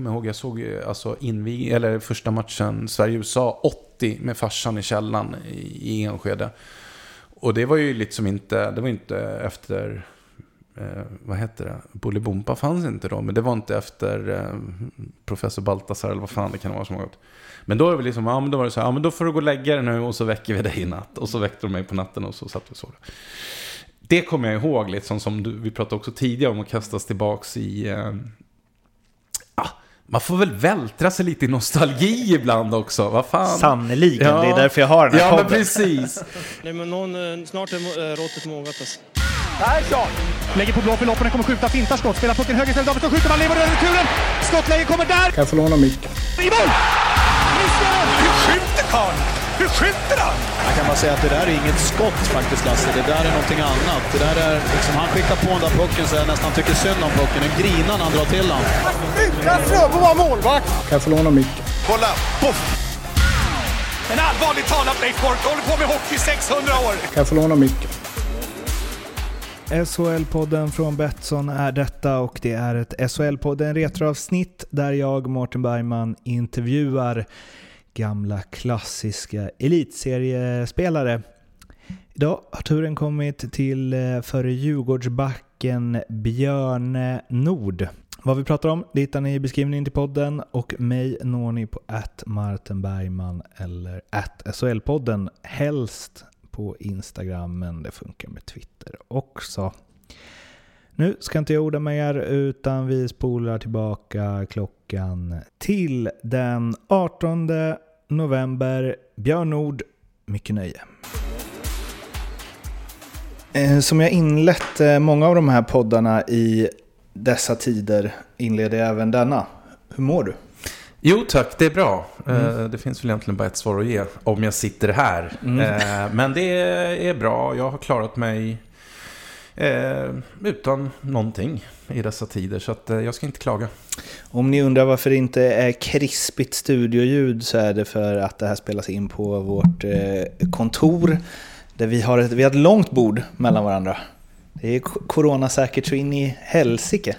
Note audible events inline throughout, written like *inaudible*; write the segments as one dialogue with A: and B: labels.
A: kommer ihåg, jag såg ju alltså invig eller första matchen Sverige-USA 80 med farsan i källan i Enskede. Och det var ju liksom inte, det var inte efter, eh, vad heter det, Bolibompa fanns inte då, men det var inte efter eh, professor Baltasar eller vad fan det kan vara som har gått. Men då, är det liksom, ja, men då var det så här, ja men då får du gå och lägga dig nu och så väcker vi dig i natt. Och så väckte de mig på natten och så satt vi och sov. Det kommer jag ihåg, liksom, som du, vi pratade också tidigare om att kastas tillbaks i... Eh, man får väl vältra sig lite i nostalgi ibland också, vad fan.
B: Sannerligen, ja. det är därför jag har den här
A: Ja,
B: podden.
A: men precis. *laughs*
C: Nej, men någon, eh, snart är eh, råttet mogat alltså.
D: Persson! Lägger på blå för loppen, kommer skjuta, fintar skott, spelar pucken höger istället, Davidsson skjuter, man lever över returen! Skottläge kommer där!
E: Kan jag få låna micken?
D: I mål! Hur skjuter karln? Hur skjuter han?
F: Jag kan bara säga att det där är inget skott faktiskt, Lasse. Det där är någonting annat. Det där är liksom, han skickar på den där pucken så jag nästan tycker synd om pucken. En grinar när han drar till den.
D: Utan Fröbo var målvakt!
E: Kan jag få låna micken?
D: Kolla! Poff! En allvarligt talat Leif Boork håller på med hockey i 600 år!
E: Kan jag få låna micken?
B: SHL-podden från Betsson är detta och det är ett SHL-podden retroavsnitt där jag, Mårten Bergman, intervjuar gamla klassiska elitseriespelare. Idag har turen kommit till eh, förre före Djurgårdsbacken Björne Nord. Vad vi pratar om det hittar ni i beskrivningen till podden och mig når ni på att Martin Bergman eller att SHL-podden. Helst på Instagram, men det funkar med Twitter också. Nu ska inte jag orda mer utan vi spolar tillbaka klockan till den 18 november. Björn Nord, mycket nöje. Eh, Som jag inlett eh, många av de här poddarna i dessa tider inleder jag även denna. Hur mår du?
A: Jo tack, det är bra. Eh, Det finns väl egentligen bara ett svar att ge om jag sitter här. Eh, Men det är bra, jag har klarat mig eh, utan någonting i dessa tider. Så att, eh, jag ska inte klaga.
B: Om ni undrar varför det inte är krispigt studioljud så är det för att det här spelas in på vårt eh, kontor. Där vi har, ett, vi har ett långt bord mellan varandra. Det är coronasäkert så in i helsike.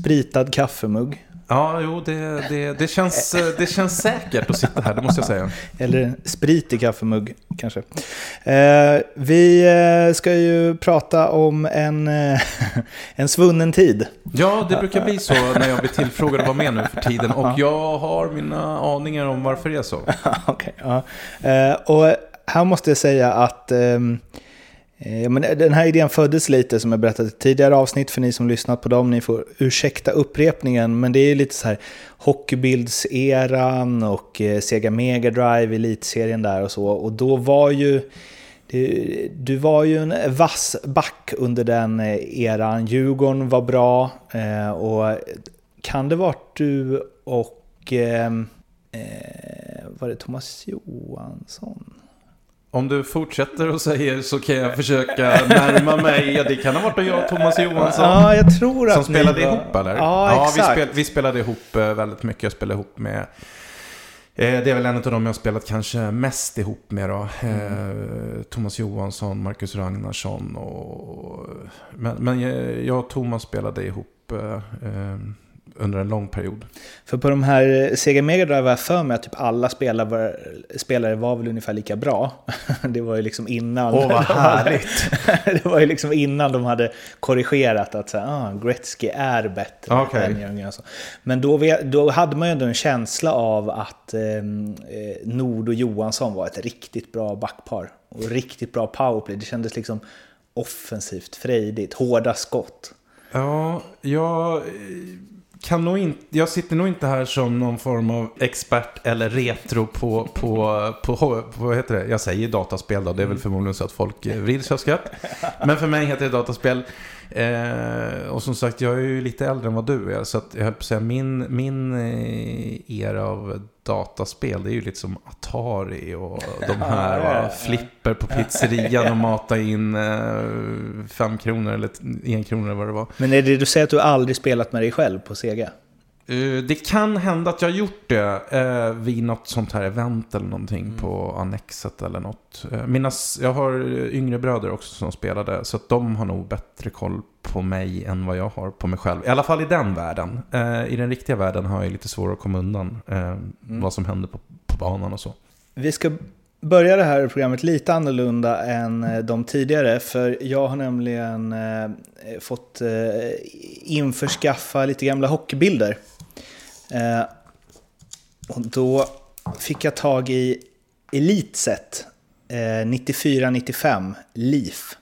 B: Spritad kaffemugg.
A: Ja, jo, det, det, det, känns, eh, det känns säkert att sitta här, det måste jag säga. *laughs*
B: Eller sprit i kaffemugg kanske. Eh, vi eh, ska ju prata om en, eh, *laughs* en svunnen tid.
A: Ja, det brukar bli så när jag blir tillfrågad att vara med nu för tiden. Och jag har mina aningar om varför det är så. *laughs*
B: Okej, ja. Eh, och här måste jag säga att eh, ja, men den här idén föddes lite som jag berättade i tidigare avsnitt för ni som lyssnat på dem. Ni får ursäkta upprepningen, men det är lite så här Hockeybilds-eran och eh, Sega Mega Drive, elitserien där och så. Och då var ju du, du var ju en vass back under den eh, eran. Djurgården var bra och kan det varit du och eh, var det Thomas Johansson?
A: Om du fortsätter och säger så kan jag försöka närma mig. Ja, det kan ha varit jag och Thomas Johansson.
B: Ja, jag tror att
A: Som spelade
B: var-
A: ihop eller?
B: Ja,
A: vi,
B: exakt.
A: spel, vi spelade ihop eh, väldigt mycket. Jag spelade ihop med... Eh, det är väl en av dem jag har spelat kanske mest ihop med då. Eh, Thomas Johansson, Marcus Ragnarsson och... Men, men jag och Thomas spelade ihop under en lång period.
B: För på de här Sega Mega Drive var jag för mig att typ alla spelare var, spelare var väl ungefär lika bra. *laughs* Det var ju liksom innan.
A: Åh, vad *laughs* härligt. *laughs*
B: det var ju liksom innan de hade korrigerat att så här, ah, Gretzky är bättre
A: Okej.
B: än Johansson. Men då, då hade man ju ändå en känsla av att ehm, eh, Nord och Johansson var ett riktigt bra backpar. Och riktigt bra powerplay. Det kändes liksom offensivt, frejdigt, hårda skott.
A: Ja, jag eh, kan nog inte, jag sitter nog inte här som någon form av expert eller retro på, på, på, på, vad heter det? Jag säger dataspel då, det är väl förmodligen så att folk eh, vrids av skratt. Men för mig heter det dataspel. Eh, och som sagt, jag är ju lite äldre än vad du är. Så att jag höll på att säga, min, min eh, era av dataspel, det är ju lite som Atari och de här
B: Ja, ja,
A: flipper på pizzerian och mata in eh, fem kronor eller en krona eller vad det var.
B: Men är det du säger att du aldrig spelat med dig själv på Sega?
A: Eh, det kan hända att jag har gjort det eh, vid något sånt här event eller någonting
B: Mm.
A: på Annexet eller något. Eh, mina, jag har yngre bröder också som spelade, så att de har nog bättre koll på mig än vad jag har på mig själv. I alla fall i den världen. Eh, I den riktiga världen har jag lite svårare att komma undan eh, vad som händer på, på banan och så.
B: Vi ska börja det här programmet lite annorlunda än de tidigare. För jag har nämligen eh, fått eh, införskaffa lite gamla hockeybilder. Eh, och då fick jag tag i Elitset eh, 94-95 Leaf.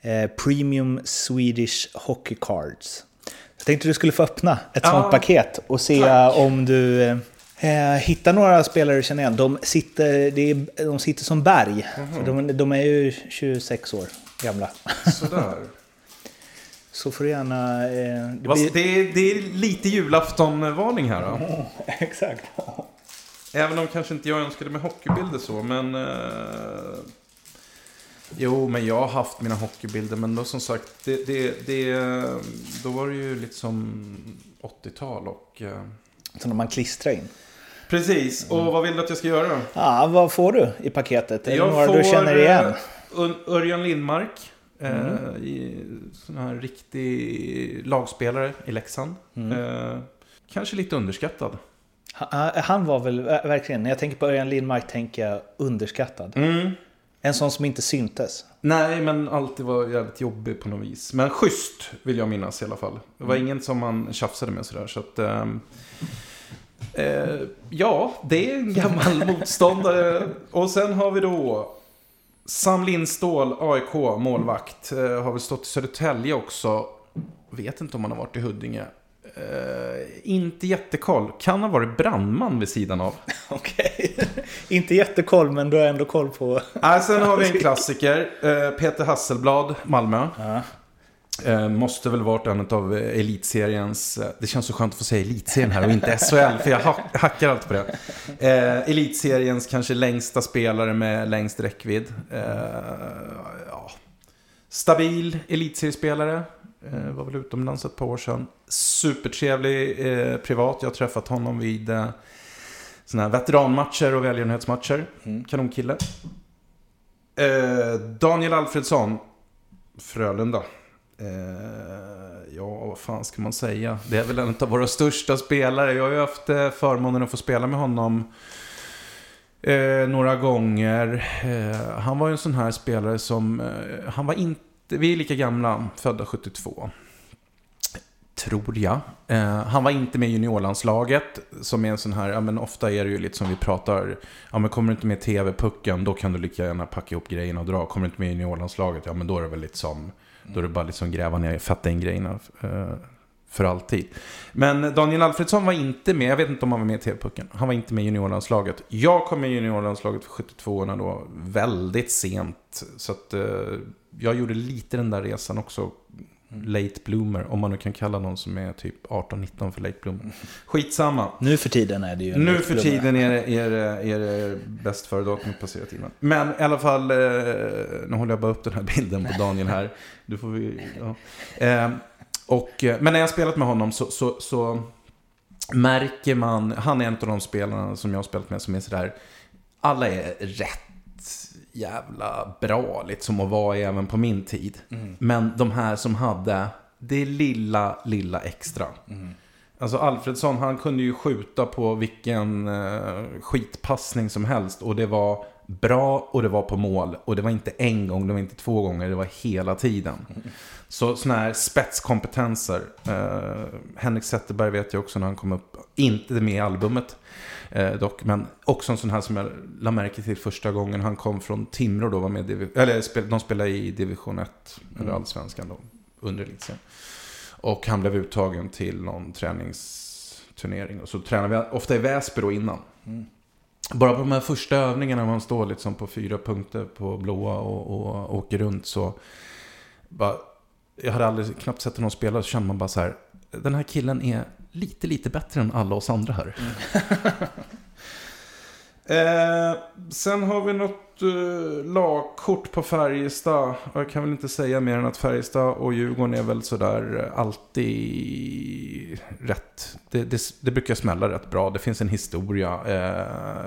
B: Eh, Premium Swedish Hockey Cards. Jag tänkte du skulle få öppna ett sånt
A: Ja,
B: paket och se om du eh, eh, hittar några spelare du känner igen. De sitter, är, de sitter som berg. För de, de är ju 26 år gamla.
A: Sådär.
B: Så får du gärna... Eh, det blir-
A: Det är, det är lite julaftonvarning här då. *laughs*
B: Exakt.
A: Även om kanske inte jag önskade med hockeybilder så, men... Eh, jo, men jag har haft mina hockeybilder, men då som sagt, det, det, det, då var det ju lite som 80-tal och... Eh,
B: Som man klistrar in.
A: precis, och vad vill du att jag ska göra?
B: Ja, vad får du i paketet? Är
A: Jag
B: några
A: får
B: du känner igen?
A: eh, Örjan Lindmark. Eh, i, sån här riktig lagspelare i Leksand. Eh, kanske lite underskattad.
B: Han, han var väl ver- verkligen, när jag tänker på Örjan Lindmark tänker jag underskattad. En sån som inte syntes.
A: Nej, men alltid var jävligt jobbig på något vis. Men schysst vill jag minnas i alla fall. Det var ingen som man tjafsade med sådär. Så att, eh, ja, det är en gammal *laughs* motståndare. Och sen har vi då Sam Lindstål, AIK, målvakt. Eh, har väl stått i Södertälje också. Vet inte om han har varit i Huddinge. Eh, inte jättekoll. Kan ha varit brandman vid sidan av. *laughs*
B: Okej. inte jättekoll, men du har ändå koll på...
A: Nej, sen har vi en klassiker. Eh, Peter Hasselblad, Malmö. Eh, måste väl varit en av eh, elitseriens... eh, Det känns så skönt att få säga elitserien här och inte SHL, för jag ha- hackar alltid på det. Eh, elitseriens kanske längsta spelare med längst räckvidd. Eh, ja. Stabil elitseriespelare. Eh, var väl utomlands ett par år sedan. Supertrevlig eh, privat. Jag har träffat honom vid eh, såna här veteranmatcher och välgörenhetsmatcher. Kanonkille. Eh, Daniel Alfredsson, Frölunda. Eh, ja, vad fan ska man säga? Det är väl en av våra största spelare. Jag har ju haft eh, förmånen att få spela med honom eh, några gånger. Eh, han var ju en sån här spelare som... Eh, han var inte... Vi är lika gamla, födda 72. Tror jag. Eh, han var inte med i juniorlandslaget. Som är en sån här, ja men ofta är det ju lite som vi pratar. Ja men kommer du inte med i TV-pucken, då kan du lika gärna packa ihop grejerna och dra. Kommer du inte med i juniorlandslaget, ja men då är det väl lite som... Då är det bara liksom gräva ner, fatta in grejerna eh, för alltid. Men Daniel Alfredsson var inte med, jag vet inte om han var med i TV-pucken. Han var inte med i juniorlandslaget. Jag kom med i juniorlandslaget för 72 orna då väldigt sent. Så att eh, jag gjorde lite den där resan också. Late bloomer, om man nu kan kalla någon som är typ 18-19 för late bloomer. Skitsamma.
B: Nu för tiden är det ju...
A: Nu för tiden är det, är det, är det bäst före datumet passerat innan. Men i alla fall, eh, nu håller jag bara upp den här bilden på Daniel här. Du får vi, ja. eh, och, eh, men när jag har spelat med honom så, så, så märker man, han är en av de spelarna som jag har spelat med som är sådär, alla är rätt jävla bra liksom att vara i även på min tid. Men de här som hade det lilla, lilla extra. Alltså Alfredsson, han kunde ju skjuta på vilken eh, skitpassning som helst. Och det var bra och det var på mål. Och det var inte en gång, det var inte två gånger, det var hela tiden. Så sådana här spetskompetenser. Eh, Henrik Zetterberg vet jag också när han kom upp. Inte med i albumet eh, dock. Men också en sån här som jag la märke till första gången han kom från Timrå då. Var med i eller spel, de spelade i division 1, eller allsvenskan då, under elitserien. Och han blev uttagen till någon träningsturnering. Och så tränade vi ofta i Väsby då innan. Bara på de här första övningarna, man står liksom på fyra punkter på blåa och, och, åker runt så... Bara, jag hade aldrig knappt sett någon spela, så kände man bara så här. Den här killen är lite, lite bättre än alla oss andra här. Mm. *laughs* Eh, sen har vi något eh, lagkort på Färjestad. Jag kan väl inte säga mer än att Färjestad och Djurgården är väl sådär eh, alltid rätt. Det, det, det brukar smälla rätt bra. Det finns en historia. Eh,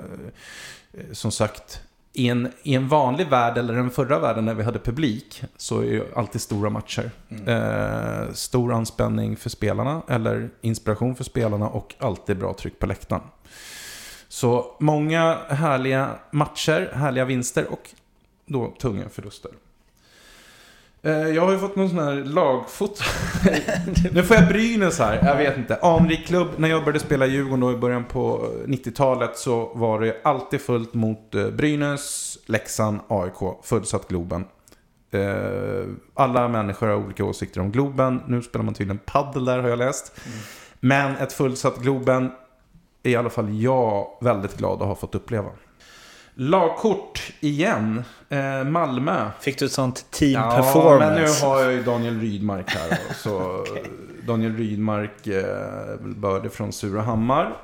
A: eh som sagt, i en, i en vanlig värld, eller den förra världen när vi hade publik, så är ju alltid stora matcher. Eh, stor anspänning för spelarna, eller inspiration för spelarna och alltid bra tryck på läktaren. Så många härliga matcher, härliga vinster och då tunga förluster. Eh, Jag har ju fått någon sån här lagfoto. *laughs* nu får jag Brynäs här, jag vet inte. Anrik klubb, när jag började spela Djurgården då i början på 90-talet så var det alltid fullt mot eh, Brynäs, Leksand, AIK, fullsatt Globen. Eh, Alla människor har olika åsikter om Globen. Nu spelar man tydligen paddel där har jag läst. Men ett fullsatt Globen är i alla fall jag väldigt glad att ha fått uppleva. Lagkort igen. Eh, Malmö.
B: Fick du ett sånt team
A: Ja,
B: performance?
A: men nu har jag ju Daniel Rydmark här. Så *laughs* Daniel Rydmark eh, börde från Surahammar.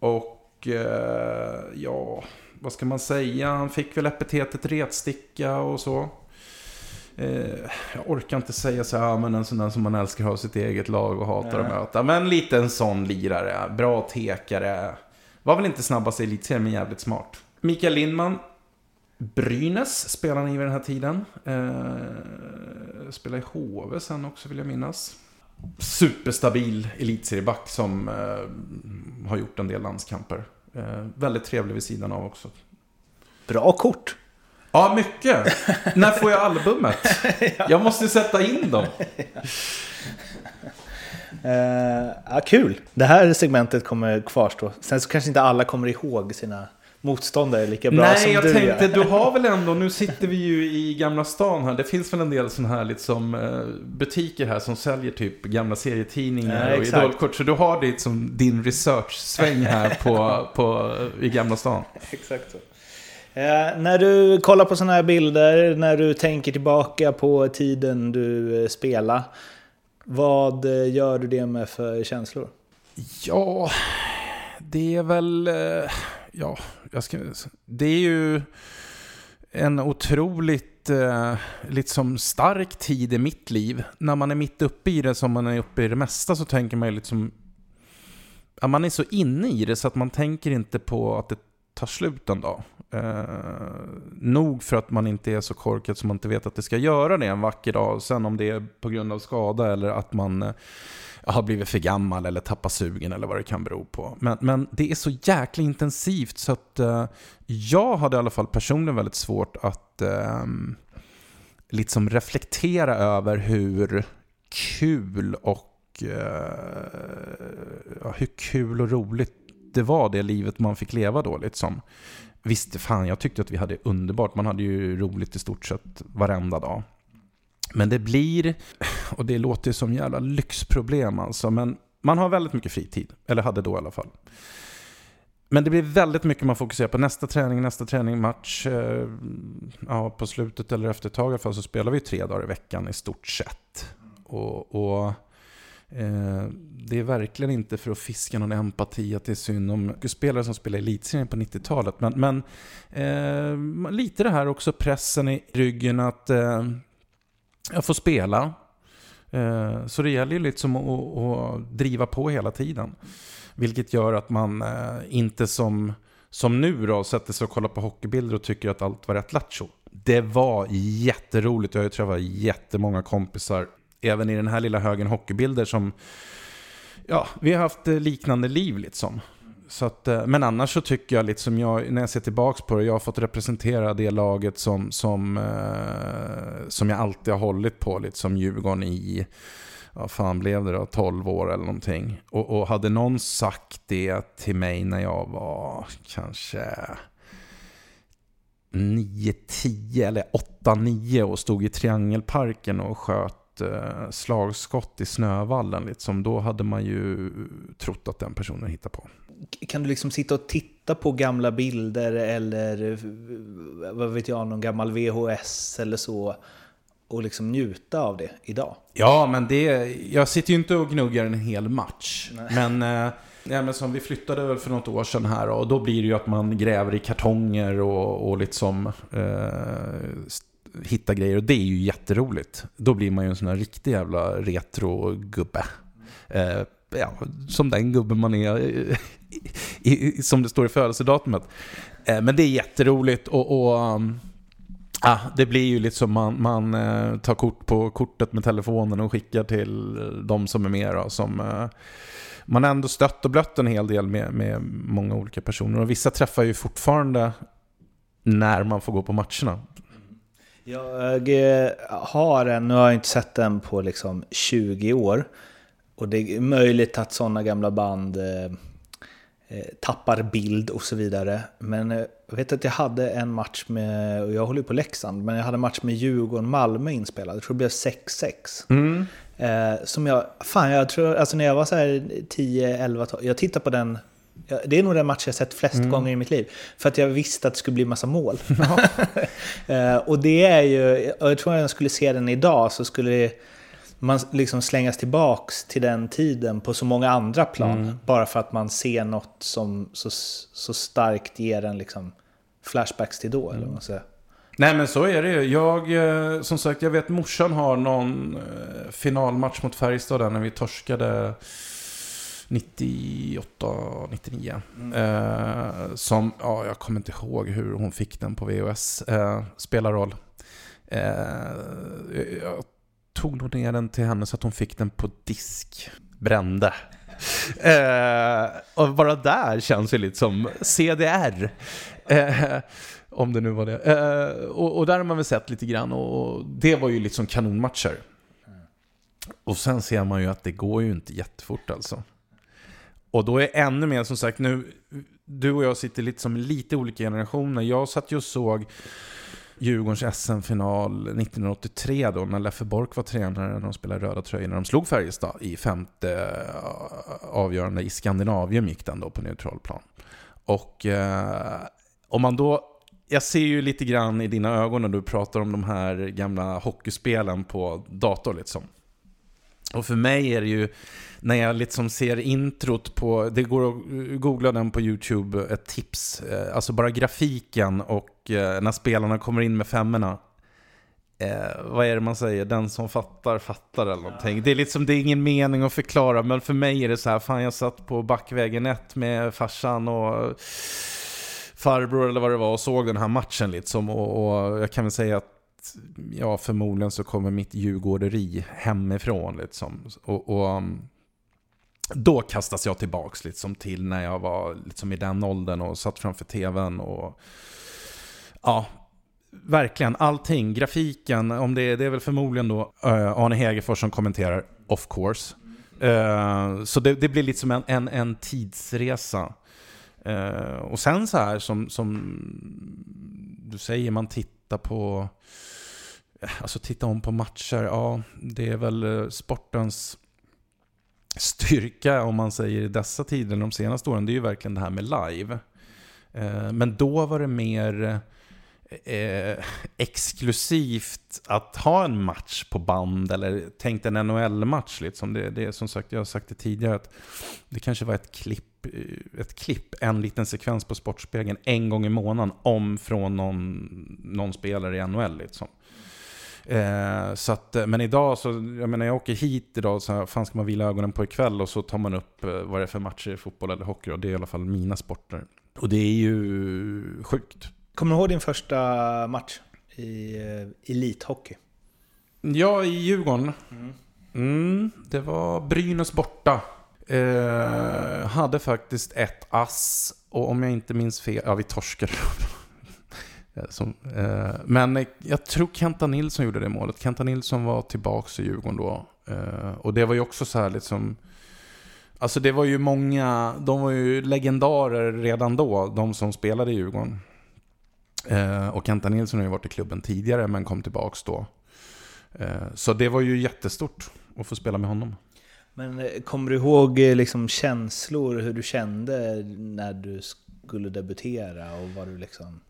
A: Och eh, ja, vad ska man säga? Han fick väl epitetet retsticka och så. Eh, jag orkar inte säga så här, men en sån där som man älskar ha sitt eget lag och hatar att möta. Men lite en sån lirare. Bra tekare. Var väl inte snabbast i elitserien, men jävligt smart. Mikael Lindman. Brynäs spelade han i vid den här tiden. Eh, spelade i HV sen också vill jag minnas. Superstabil elitserieback som eh, har gjort en del landskamper. Eh, väldigt trevlig vid sidan av också.
B: Bra kort.
A: Ja, mycket. När får jag albumet? *laughs* Jag måste sätta in dem.
B: Eh, ja, kul. Det här segmentet kommer kvarstå. Sen så kanske inte alla kommer ihåg sina motståndare lika bra som
A: Nej, jag
B: du
A: tänkte,
B: gör.
A: du har väl ändå, nu sitter vi ju i Gamla stan här. Det finns väl en del sådana här liksom, eh, butiker här som säljer typ gamla serietidningar
B: Ja,
A: och idolkort. Så du har ditt som din research-sväng här på, *laughs* på, i Gamla stan.
B: Exakt så. Eh, när du kollar på sådana här bilder, när du tänker tillbaka på tiden du eh, spelade, vad eh, gör du det med för känslor?
A: Ja, det är väl... Ja, jag ska, det är ju en otroligt eh, liksom stark tid i mitt liv. När man är mitt uppe i det som man är uppe i det mesta så tänker man ju liksom... Ja, man är så inne i det så att man tänker inte på att det tar slut en dag. Eh, nog för att man inte är så korkad som man inte vet att det ska göra det en vacker dag. Sen om det är på grund av skada eller att man eh, har blivit för gammal eller tappat sugen eller vad det kan bero på. Men, men det är så jäkla intensivt så att eh, jag hade i alla fall personligen väldigt svårt att eh, liksom reflektera över hur kul och eh, ja, hur kul och roligt det var det livet man fick leva då. Liksom. Visst, fan, jag tyckte att vi hade underbart. Man hade ju roligt i stort sett varenda dag. Men det blir, och det låter som jävla lyxproblem alltså, men man har väldigt mycket fritid. Eller hade då i alla fall. Men det blir väldigt mycket man fokuserar på nästa träning, nästa träning, match. Eh, ja, på slutet eller efter ett tag i alla fall så spelar vi tre dagar i veckan i stort sett. Och, och eh, det är verkligen inte för att fiska någon empati att det är synd om spelare som spelar i elitserien på 90-talet. Men, men eh, lite det här också pressen i ryggen att eh, jag får spela. Eh, så det gäller ju liksom att, att driva på hela tiden. Vilket gör att man eh, inte som, som nu då sätter sig och kollar på hockeybilder och tycker att allt var rätt lattjo. Det var jätteroligt. Jag har ju träffat jättemånga kompisar, även i den här lilla högen hockeybilder som... Ja, vi har haft eh, liknande liv liksom. Så att, eh, men annars så tycker jag, liksom jag, när jag ser tillbaka på det, jag har fått representera det laget som, som, eh, som jag alltid har hållit på, lite som Djurgården i, vad fan blev det då, 12 år eller någonting. Och, och hade någon sagt det till mig när jag var kanske 9, 10 eller 8, 9 och stod i Triangelparken och sköt eh, slagskott i Snövallen, liksom, då hade man ju trott att den personen hittade på.
B: Kan du liksom sitta och titta på gamla bilder eller vad vet jag, någon gammal VHS eller så och liksom njuta av det idag?
A: Ja, men det... Jag sitter ju inte och gnuggar en hel match. Men, eh, ja, men som vi flyttade väl för något år sedan här och då blir det ju att man gräver i kartonger och, och liksom eh, hittar grejer. Och det är ju jätteroligt. Då blir man ju en sån här riktig jävla retro-gubbe. Eh, ja, som den gubben man är eh, i, som det står i födelsedatumet. Eh, men det är jätteroligt och, och um, ah, det blir ju lite som man, man eh, tar kort på kortet med telefonen och skickar till eh, de som är med. Då, som, eh, man har ändå stött och blött en hel del med, med många olika personer. Och vissa träffar ju fortfarande när man får gå på matcherna.
B: Jag eh, har en, nu har jag inte sett den på liksom 20 år. Och det är möjligt att sådana gamla band eh, tappar bild och så vidare. Men eh, jag vet att jag hade en match med, och jag håller ju på Leksand, men jag hade en match med Djurgården-Malmö inspelad. Jag tror det blev 6-6.
A: Mm.
B: Eh, som jag, fan jag tror, alltså när jag var så här 10, 11, 12, jag tittade på den Det är nog den match jag sett flest
A: Mm.
B: gånger i mitt liv. För att jag visste att det skulle bli massa mål. *laughs* Eh, och det är ju, jag tror att jag skulle se den idag så skulle det, man liksom slängas tillbaks till den tiden på så många andra plan.
A: Mm.
B: Bara för att man ser något som så, så starkt ger en liksom flashbacks till då. Eller vad säger.
A: Nej men så är det ju. Jag, eh, som sagt, jag vet morsan har någon eh, finalmatch mot Färjestad där när vi torskade 98, 99. Eh, som, ja jag kommer inte ihåg hur hon fick den på VHS. Eh, spelar roll. Eh, jag tog nog ner den till henne så att hon fick den på disk. Brände. Eh, och bara där känns det lite som CDR. Eh, om det nu var det. Eh, och, och där har man väl sett lite grann och det var ju liksom kanonmatcher. Och sen ser man ju att det går ju inte jättefort alltså. Och då är ännu mer som sagt nu, du och jag sitter lite som lite olika generationer. Jag satt ju och såg Djurgårdens SM-final 1983 då när Leffe Bork var tränare när de spelade röda tröjor när de slog Färjestad i femte eh, avgörande i Skandinavien gick den då på neutral plan. Och eh, om man då, jag ser ju lite grann i dina ögon när du pratar om de här gamla hockeyspelen på dator liksom. Och för mig är det ju, när jag liksom ser introt på, det går att googla den på YouTube, ett tips. Eh, Alltså bara grafiken och eh, när spelarna kommer in med femmorna. Eh, vad är det man säger? Den som fattar, fattar eller någonting. Det är liksom, det är ingen mening att förklara, men för mig är det så här, fan jag satt på Backvägen 1 med farsan och farbror eller vad det var och såg den här matchen liksom. Och, och jag kan väl säga att ja, förmodligen så kommer mitt djurgårderi hemifrån liksom. Och, och um, då kastas jag tillbaks liksom till när jag var liksom i den åldern och satt framför tvn och ja, verkligen allting, grafiken, om det, det är väl förmodligen då uh, Arne Hegerfors som kommenterar, of course. Uh, så det, det blir liksom en, en, en tidsresa. Uh, och sen så här som, som du säger, man tittar på Alltså titta om på matcher, ja det är väl eh, sportens styrka om man säger i dessa tider, de senaste åren, det är ju verkligen det här med live. Eh, men då var det mer eh, exklusivt att ha en match på band eller tänkt en NHL-match. Liksom. Det, det är som sagt, jag har sagt det tidigare, att det kanske var ett klipp, ett klipp, en liten sekvens på Sportspegeln en gång i månaden om från någon, någon spelare i NHL. Liksom. Eh, så att, eh, men idag, så, jag menar jag åker hit idag, så här, fan ska man vila ögonen på ikväll och så tar man upp eh, vad det är för matcher i fotboll eller hockey. Och det är i alla fall mina sporter. Och det är ju sjukt.
B: Kommer du ihåg din första match i eh, elithockey?
A: Ja, i Djurgården. Mm, det var Brynäs borta. Eh, hade faktiskt ett ass. Och om jag inte minns fel, ja vi torskade. *laughs* Eh, som, eh, men jag tror Kenta Nilsson gjorde det målet. Kenta Nilsson var tillbaka i Djurgården då. Eh, och det var ju också så här liksom... Alltså det var ju många, de var ju legendarer redan då, de som spelade i Djurgården. Eh, och Kenta Nilsson har ju varit i klubben tidigare men kom tillbaka då. Eh, så det var ju jättestort att få spela med honom.
B: Men eh, kommer du ihåg eh, liksom känslor, hur du kände när du skulle debutera och vad du liksom...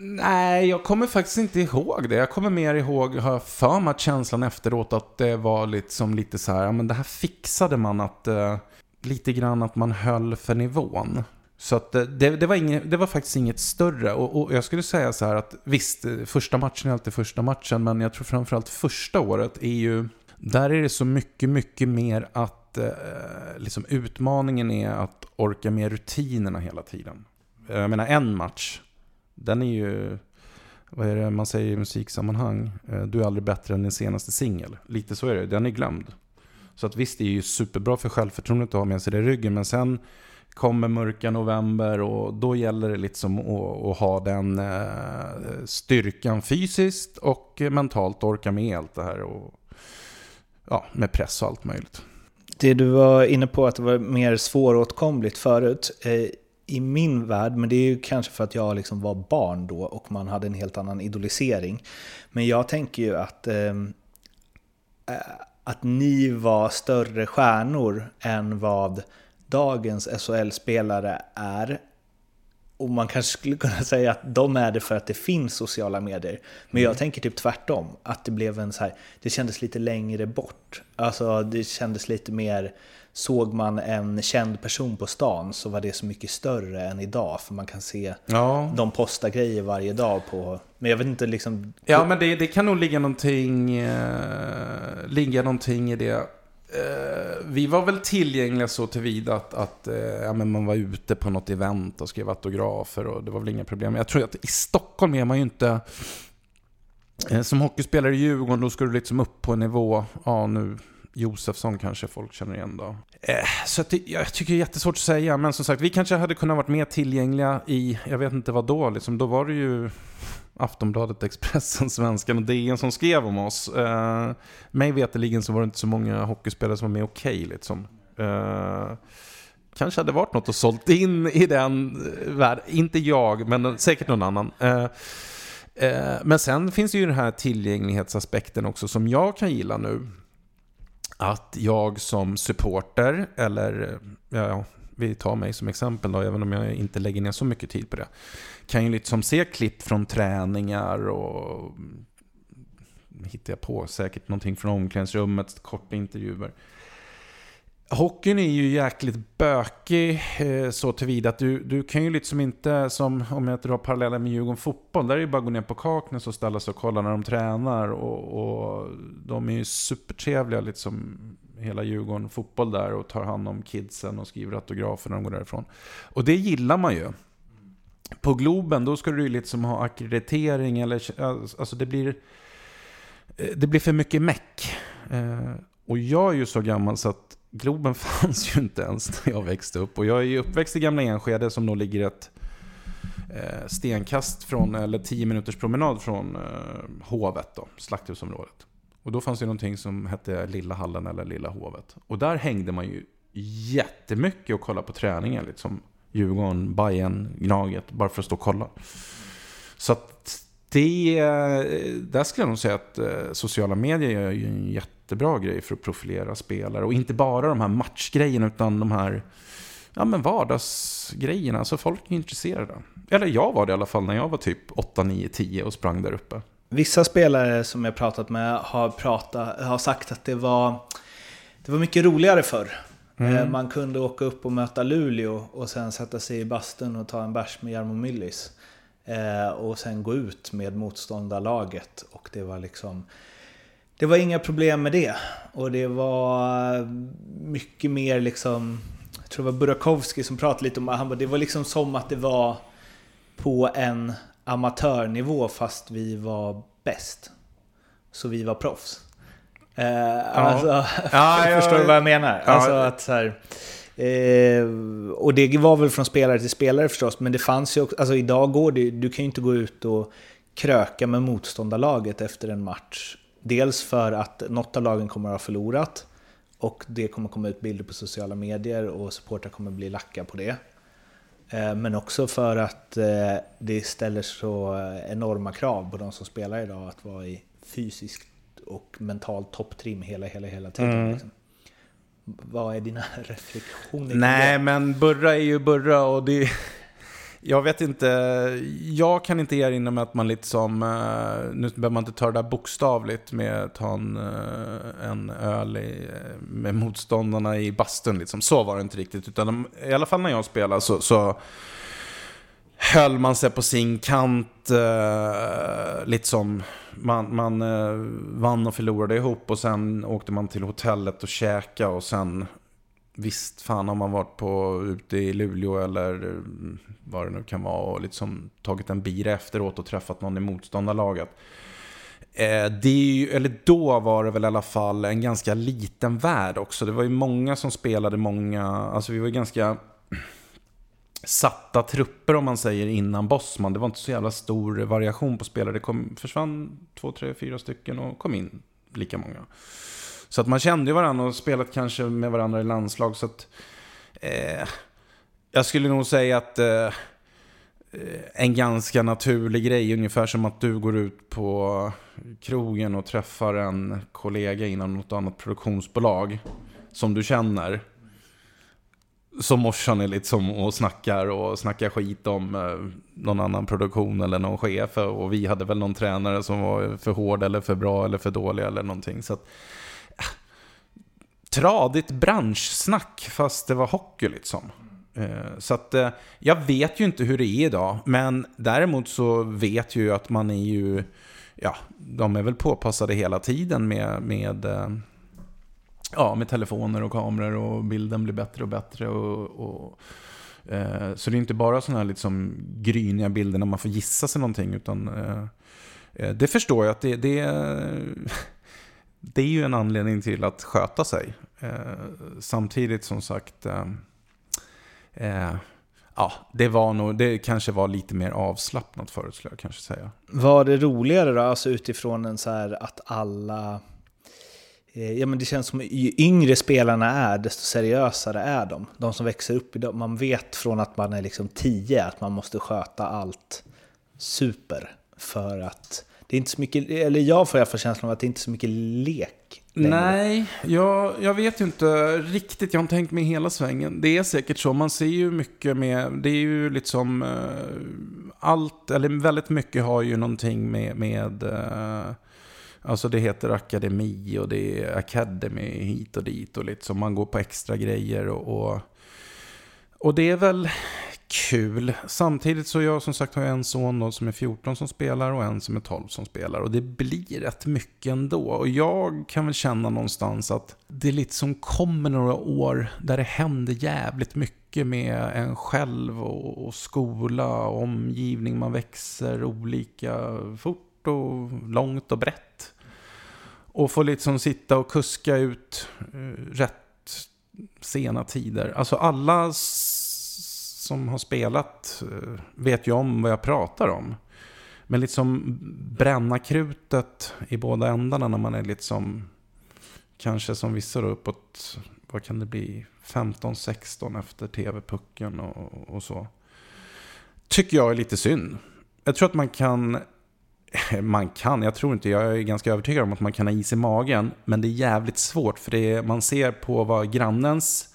A: Nej, jag kommer faktiskt inte ihåg det. Jag kommer mer ihåg, har jag för mig att känslan efteråt att det var liksom lite så här, ja men det här fixade man att, eh, lite grann att man höll för nivån. Så att eh, det, det, var inget, det var faktiskt inget större. Och, och jag skulle säga så här att visst, första matchen är alltid första matchen, men jag tror framförallt första året är ju, där är det så mycket, mycket mer att att eh, liksom utmaningen är att orka med rutinerna hela tiden. Jag menar en match, den är ju, vad är det man säger i musiksammanhang? Eh, Du är aldrig bättre än din senaste singel. Lite så är det, den är glömd. Så att visst, det är ju superbra för självförtroendet att ha med sig det i ryggen, men sen kommer mörka november och då gäller det liksom att, att ha den eh, styrkan fysiskt och mentalt, orka med allt det här och ja, med press och allt möjligt.
B: Det du var inne på att det var mer svåråtkomligt förut. Eh, I min värld, men det är ju kanske för att jag liksom var barn då och man hade en helt annan idolisering. Men jag tänker ju att, ehm, eh, att ni var större stjärnor än vad dagens SHL-spelare är. Och man kanske skulle kunna säga att de är det för att det finns sociala medier. Men jag tänker typ tvärtom. Att det blev en så här, det kändes lite längre bort. Alltså det kändes lite mer, såg man en känd person på stan så var det så mycket större än idag. För man kan se,
A: Ja,
B: de postar grejer varje dag på, men jag vet inte liksom.
A: ja men det, det kan nog ligga någonting, eh, ligga någonting i det. Eh, vi var väl tillgängliga så tillvida att, att eh, ja, men man var ute på något event och skrev autografer och det var väl inga problem. Jag tror att i Stockholm är man ju inte... Eh, som hockeyspelare i Djurgården, då ska du liksom upp på en nivå, ja nu, Josefsson kanske folk känner igen då. Eh, så att det, jag tycker det är jättesvårt att säga, men som sagt, vi kanske hade kunnat varit mer tillgängliga i, jag vet inte vad då, liksom, då var det ju Aftonbladet, Expressen, *laughs* Svenskan och DN som skrev om oss. Eh, mig veterligen så var det inte så många hockeyspelare som var med okej liksom. Eh, kanske hade varit något att sålt in i den eh, världen. Inte jag, men säkert någon annan. Eh, eh, men sen finns det ju den här tillgänglighetsaspekten också som jag kan gilla nu. Att jag som supporter, eller eh, ja, vi tar mig som exempel då, även om jag inte lägger ner så mycket tid på det. Kan ju liksom se klipp från träningar och mm, hittar jag på säkert någonting från omklädningsrummet, korta intervjuer. Hockeyn är ju jäkligt bökig eh, så tillvida att du, du kan ju liksom inte, som om jag drar paralleller med Djurgården fotboll, där är det ju bara att gå ner på Kaknäs och ställa sig och kolla när de tränar. Och, och de är ju supertrevliga, liksom hela Djurgården fotboll där och tar hand om kidsen och skriver autografer när de går därifrån. Och det gillar man ju. På Globen, då ska du ju liksom ha akkreditering eller, alltså, alltså det blir, eh, det blir för mycket meck. Eh, och jag är ju så gammal så att Globen *laughs* fanns ju inte ens när jag växte upp. Och jag är ju uppväxt i Gamla Enskede som då ligger ett eh, stenkast från, eller tio minuters promenad från eh, Hovet då, slakthusområdet. Och då fanns det någonting som hette Lilla Hallen eller Lilla Hovet. Och där hängde man ju jättemycket och kollade på träningen. Liksom Djurgården, Bayern, Gnaget, bara för att stå och kolla. Så att det, där skulle jag nog säga att eh, sociala medier är ju en jättebra grej för att profilera spelare. Och inte bara de här matchgrejerna utan de här ja, men vardagsgrejerna. Så folk är intresserade. Eller jag var det i alla fall när jag var typ 8, 9, 10 och sprang där uppe.
B: Vissa spelare som jag pratat med har, pratat, har sagt att det var, det var mycket roligare förr. Eh, Man kunde åka upp och möta Luleå och sen sätta sig i bastun och ta en bärs med Jarmo Myllys. Eh, och sen gå ut med motståndarlaget. Och det var liksom... Det var inga problem med det. Och det var mycket mer liksom... Jag tror det var Burakovsky som pratade lite om han bara, det var liksom som att det var på en amatörnivå fast vi var bäst. Så vi var proffs. Eh, alltså, *laughs*
A: Ja, ja, *laughs*
B: förstår du vad jag menar?
A: ja.
B: Alltså att så här, eh, och det var väl från spelare till spelare förstås, men det fanns ju också, alltså idag går det du kan ju inte gå ut och kröka med motståndarlaget efter en match. Dels för att något av lagen kommer att ha förlorat och det kommer komma ut bilder på sociala medier och supportrar kommer bli lacka på det. Eh, Men också för att eh, det ställer så enorma krav på de som spelar idag att vara i fysiskt och mentalt topptrim hela, hela, hela tiden.
A: Mm.
B: Liksom. Vad är dina *laughs* reflektioner?
A: Nej, men Burra är ju Burra och det... Jag vet inte, jag kan inte erinra mig att man liksom, nu behöver man inte ta det där bokstavligt med att ta en, eh, en öl i, eh, med motståndarna i bastun liksom. Så var det inte riktigt, utan de, i alla fall när jag spelade så, så höll man sig på sin kant, eh, liksom, man, man eh, vann och förlorade ihop och sen åkte man till hotellet och käka och sen visst, fan har man varit på, ute i Luleå eller mm, vad det nu kan vara och liksom tagit en bira efteråt och träffat någon i motståndarlaget. Eh, det är ju, eller då var det väl i alla fall en ganska liten värld också. Det var ju många som spelade många, alltså vi var ju ganska satta trupper om man säger innan Bosman. Det var inte så jävla stor variation på spelare. Det kom, försvann två, tre, fyra stycken och kom in lika många. Så att man kände ju varandra och spelat kanske med varandra i landslag. Så att, eh, jag skulle nog säga att eh, eh, en ganska naturlig grej, ungefär som att du går ut på krogen och träffar en kollega inom något annat produktionsbolag som du känner. Så morsan är liksom och snackar och snackar skit om eh, någon annan produktion eller någon chef. Och vi hade väl någon tränare som var för hård eller för bra eller för dålig eller någonting. Så att, tradigt branschsnack fast det var hockey liksom. Eh, så att eh, jag vet ju inte hur det är idag. Men däremot så vet jag ju att man är ju, ja, de är väl påpassade hela tiden med, med, eh, ja, med telefoner och kameror och bilden blir bättre och bättre. Och, och så det är inte bara sådana här liksom gryniga bilder när man får gissa sig någonting. Utan det förstår jag att det, det det är ju en anledning till att sköta sig. Eh, samtidigt som sagt, eh, eh, ja, det var nog, det kanske var lite mer avslappnat förut skulle jag kanske säga.
B: Var det roligare då, alltså utifrån en så här att alla, eh, ja men det känns som ju yngre spelarna är, desto seriösare är de. De som växer upp idag, man vet från att man är liksom tio att man måste sköta allt super för att det är inte så mycket, eller jag får i alla fall känslan av att det inte är så mycket lek
A: längre. Nej, jag, jag vet ju inte riktigt. Jag har inte tänkt med hela svängen. Det är säkert så. Man ser ju mycket med, det är ju liksom uh, allt, eller väldigt mycket har ju någonting med, med uh, Alltså det heter akademi och det är academy hit och dit och liksom. Man går på extra grejer och, och, och det är väl kul. Samtidigt så jag som sagt har en son då som är 14 som spelar och en som är 12 som spelar. Och det blir rätt mycket ändå. Och jag kan väl känna någonstans att det är lite som kommer några år där det händer jävligt mycket med en själv och, och skola och omgivning. Man växer olika fort och långt och brett. Och får liksom sitta och kuska ut uh, rätt sena tider. Alltså alla som har spelat eh, vet ju om vad jag pratar om. Men liksom bränna krutet i båda ändarna när man är liksom, kanske som vissa då uppåt, vad kan det bli, 15-16 efter tv-pucken och, och så. Tycker jag är lite synd. Jag tror att man kan, *laughs* man kan, jag tror inte, jag är ganska övertygad om att man kan ha is i magen. Men det är jävligt svårt för det är, man ser på vad grannens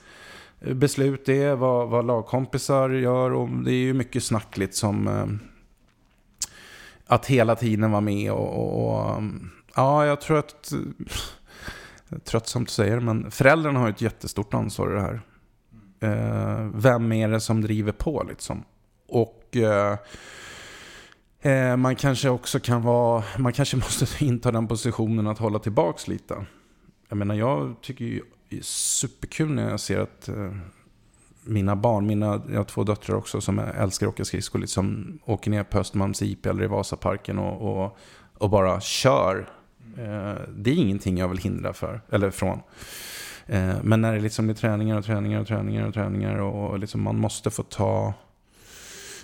A: beslut är, vad, vad lagkompisar gör och det är ju mycket snackligt som eh, att hela tiden vara med och, och, och mm, ja, jag tror att tröttsamt att säga det, men föräldrarna har ett jättestort ansvar i det här. Eh, vem är det som driver på liksom? Och eh, eh man kanske också kan vara, man kanske *laughs* måste inta den positionen att hålla tillbaks lite. Jag menar, jag tycker ju superkul när jag ser att eh, mina barn, mina, jag har två döttrar också som älskar att åka skridskor, liksom åker ner på Östermalms IP eller i Vasaparken och, och, och bara kör. Eh, det är ingenting jag vill hindra för, eller från. Eh, men när det liksom blir träningar och träningar och träningar och träningar och liksom man måste få ta...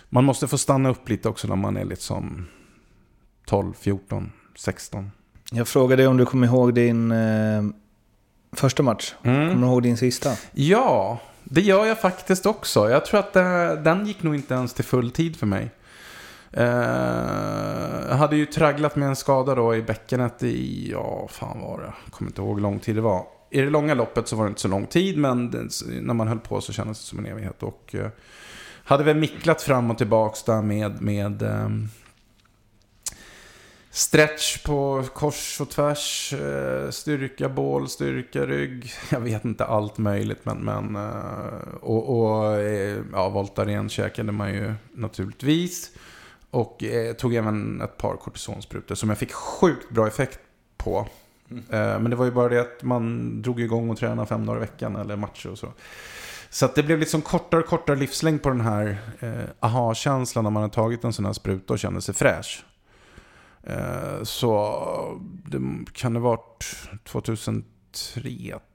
A: Man måste få stanna upp lite också när man är liksom 12, 14, 16.
B: Jag frågade om du kommer ihåg din Första match. Mm. Kommer du ihåg din sista?
A: Ja, det gör jag faktiskt också. Jag tror att det, den gick nog inte ens till full tid för mig. Uh, jag hade ju tragglat med en skada då i bäckenet i, ja, fan var det? Jag kommer inte ihåg hur lång tid det var. I det långa loppet så var det inte så lång tid, men det, när man höll på så kändes det som en evighet. Och uh, hade väl micklat fram och tillbaka där med, med um, stretch på kors och tvärs, eh, styrka bål, styrka rygg. *laughs* Jag vet inte allt möjligt men, men eh, och, och eh, ja, Voltaren käkade man ju naturligtvis. Och tog även ett par kortisonsprutor som jag fick sjukt bra effekt på. Eh, men det var ju bara det att man drog igång och tränade fem dagar i veckan eller matcher och så. Så att det blev liksom kortare och kortare livslängd på den här eh, aha-känslan när man har tagit en sån här spruta och känner sig fräsch. Eh, så det kan det varit 2003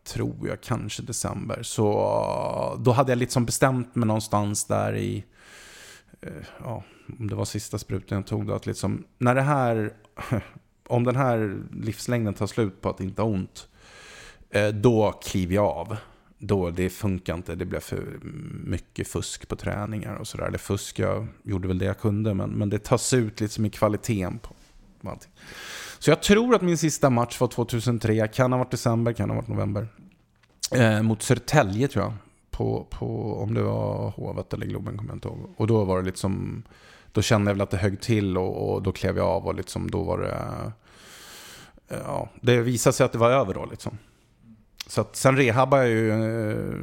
A: tror jag, kanske december. Så eh, då hade jag liksom bestämt mig någonstans där i, eh, ja, om det var sista sprutan jag tog då, att liksom, när det här, *laughs* om den här livslängden tar slut på att inte ha ont, då kliver jag av. Då, det funkar inte, det blev för mycket fusk på träningar och sådär. Eller fusk, jag gjorde väl det jag kunde, men, men det tas ut liksom i kvaliteten på allting. Så jag tror att min sista match var 2003, kan ha varit december, kan ha varit november. Eh, mot Södertälje tror jag. På, på, om det var Hovet eller Globen kommer jag inte ihåg. Och då var det liksom, då kände jag väl att det högg till och, och då klev jag av och liksom då var det, eh, ja, det visade sig att det var över då liksom. Så att sen rehabbade jag ju, eh,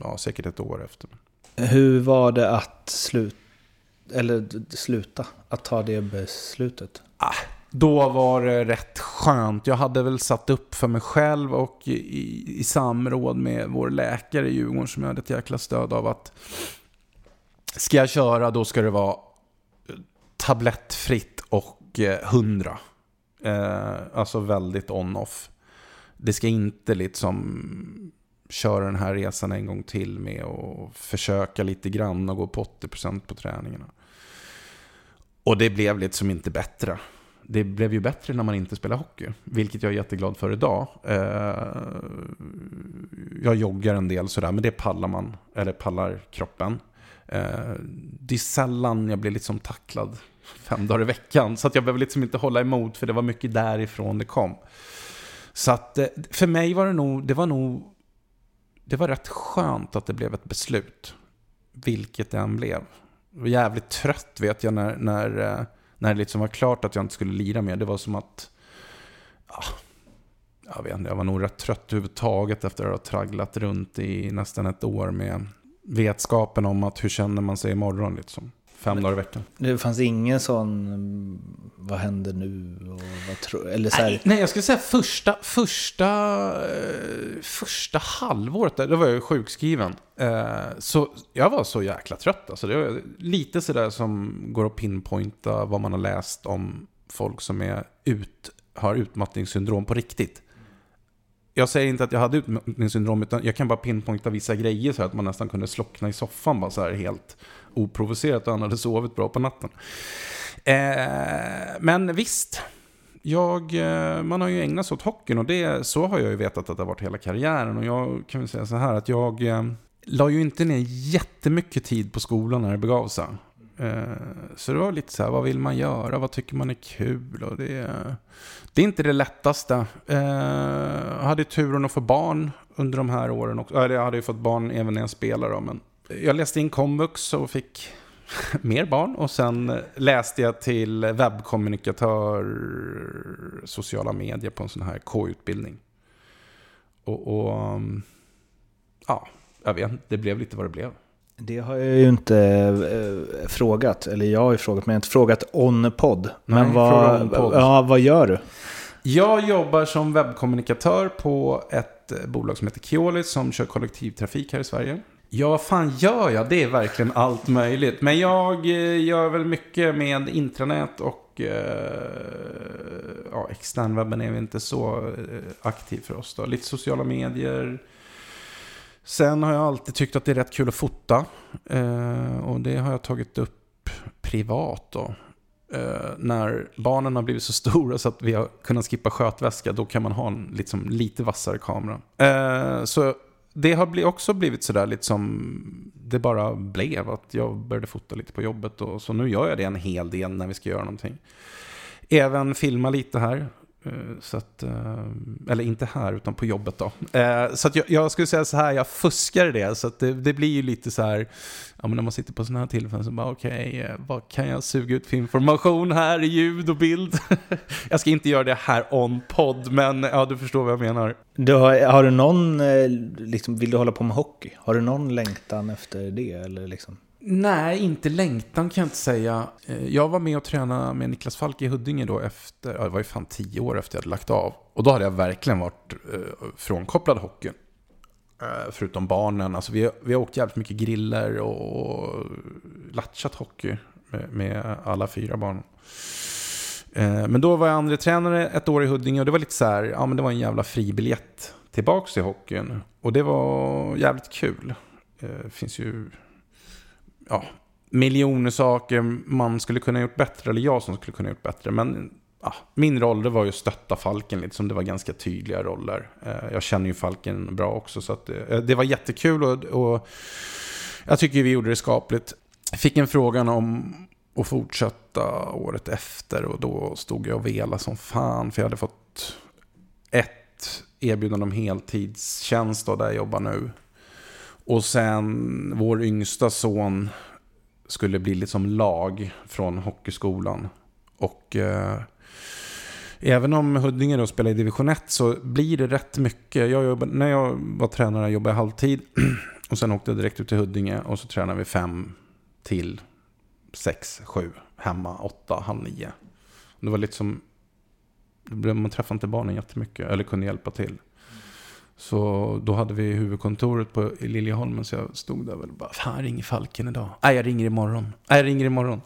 A: ja säkert ett år efter.
B: Hur var det att sluta, eller sluta, att ta det beslutet?
A: Ah, då var det rätt skönt. Jag hade väl satt upp för mig själv och i, i samråd med vår läkare i Djurgården som jag hade ett jäkla stöd av att ska jag köra då ska det vara eh, tablettfritt och eh, 100. Eh, alltså väldigt on-off. Det ska inte liksom köra den här resan en gång till med och försöka lite grann och gå på 80% på träningarna. Och det blev liksom inte bättre det blev ju bättre när man inte spelade hockey. Vilket jag är jätteglad för idag. Eh, jag joggar en del sådär, men det pallar man. Eller pallar kroppen. Eh, det är sällan jag blir liksom tacklad fem dagar i veckan. Så att jag behöver liksom inte hålla emot, för det var mycket därifrån det kom. Så att eh, för mig var det nog, det var nog, det var rätt skönt att det blev ett beslut. Vilket det än blev. Var jävligt trött vet jag när, när eh, när det liksom var klart att jag inte skulle lira mer. Det var som att... Ja, jag vet inte, jag var nog rätt trött överhuvudtaget efter att ha tragglat runt i nästan ett år med vetskapen om att hur känner man sig imorgon liksom. Fem dagar i veckan.
B: Det fanns ingen sån, vad händer nu? Och vad tro, eller så
A: nej, nej, jag skulle säga första, första, eh, första halvåret, där, då var jag sjukskriven. Eh, så jag var så jäkla trött. Alltså, det var lite sådär som går att pinpointa vad man har läst om folk som är ut, har utmattningssyndrom på riktigt. Jag säger inte att jag hade utmattningssyndrom, utan jag kan bara pinpointa vissa grejer så att man nästan kunde slockna i soffan bara så här helt oprovocerat och han hade sovit bra på natten. Eh, men visst, jag, eh, man har ju ägnat sig åt hockeyn och det, så har jag ju vetat att det har varit hela karriären. Och jag kan väl säga så här att jag eh, la ju inte ner jättemycket tid på skolan när det begav sig. Eh, så det var lite så här, vad vill man göra? Vad tycker man är kul? Och det, det är inte det lättaste. Jag hade turen att få barn under de här åren också. Jag hade ju fått barn även när jag spelade. Men jag läste in komvux och fick *laughs* mer barn. Och sen läste jag till webbkommunikatör, sociala medier på en sån här K-utbildning. Och, och, mm, ja, jag vet det blev lite vad det blev.
B: Det har jag ju inte äh, frågat, eller jag har ju frågat, men jag har inte frågat on-podd. Men Nej, vad, on ja, vad gör du?
A: Jag jobbar som webbkommunikatör på ett bolag som heter Keolis som kör kollektivtrafik här i Sverige. Ja, vad fan gör jag? Det är verkligen allt möjligt. Men jag eh, gör väl mycket med intranät och eh, ja, externwebben är väl inte så eh, aktiv för oss. Då. Lite sociala medier. Sen har jag alltid tyckt att det är rätt kul att fota. Eh, och det har jag tagit upp privat då. Eh, när barnen har blivit så *laughs* stora så att vi har kunnat skippa skötväska, då kan man ha en liksom, lite vassare kamera. Eh, så det har också blivit sådär lite som det bara blev. Att jag började fota lite på jobbet. Och, så nu gör jag det en hel del när vi ska göra någonting. Även filma lite här. Eh, så att, eh, eller inte här, utan på jobbet då. Eh, så att jag, jag skulle säga så här, jag fuskar det. Så att det, det blir ju lite så här, ja men när man sitter på sådana här tillfällen så bara okej, okay, vad kan jag suga ut för information här i ljud och bild? *laughs* jag ska inte göra det här on podd, men ja du förstår vad jag menar.
B: Du har, har du någon, liksom, vill du hålla på med hockey? Har du någon längtan efter det? Eller liksom?
A: Nej, inte längtan kan jag inte säga. Eh, jag var med och tränade med Niklas Falk i Huddinge då efter, ja, det var ju fan tio år efter jag hade lagt av. Och då hade jag verkligen varit eh, frånkopplad hockeyn. Eh, förutom barnen, alltså vi, vi har åkt jävligt mycket griller och, och latchat hockey med, med alla fyra barnen. Men då var jag andra tränare ett år i Huddinge och det var lite så här, ja men det var en jävla fribiljett tillbaks till hockeyn. Och det var jävligt kul. Det finns ju ja, miljoner saker man skulle kunna gjort bättre, eller jag som skulle kunna gjort bättre. Men ja, min roll det var ju att stötta Falken lite, som det var ganska tydliga roller. Eh, jag känner ju Falken bra också, så att, eh, det var jättekul och, och jag tycker vi gjorde det skapligt. Jag fick en frågan om att fortsätta året efter och då stod jag och velade som fan, för jag hade fått ett erbjudande om heltidstjänst då, där jag jobbar nu. Och sen vår yngsta son skulle bli liksom lag från hockeyskolan. Och eh, även om Huddinge då spelar i division 1 så blir det rätt mycket. Jag jobbade, när jag var tränare jobbade jag halvtid. *clears throat* Och sen åkte jag direkt ut till Huddinge och så tränade vi fem till sex, sju, hemma, åtta, halv nio. Det var lite som, man träffade inte barnen jättemycket, eller kunde hjälpa till. Så då hade vi huvudkontoret på Liljeholmen så jag stod där och bara, fan ringer Falken idag? Nej, jag ringer imorgon. Nej, jag ringer imorgon.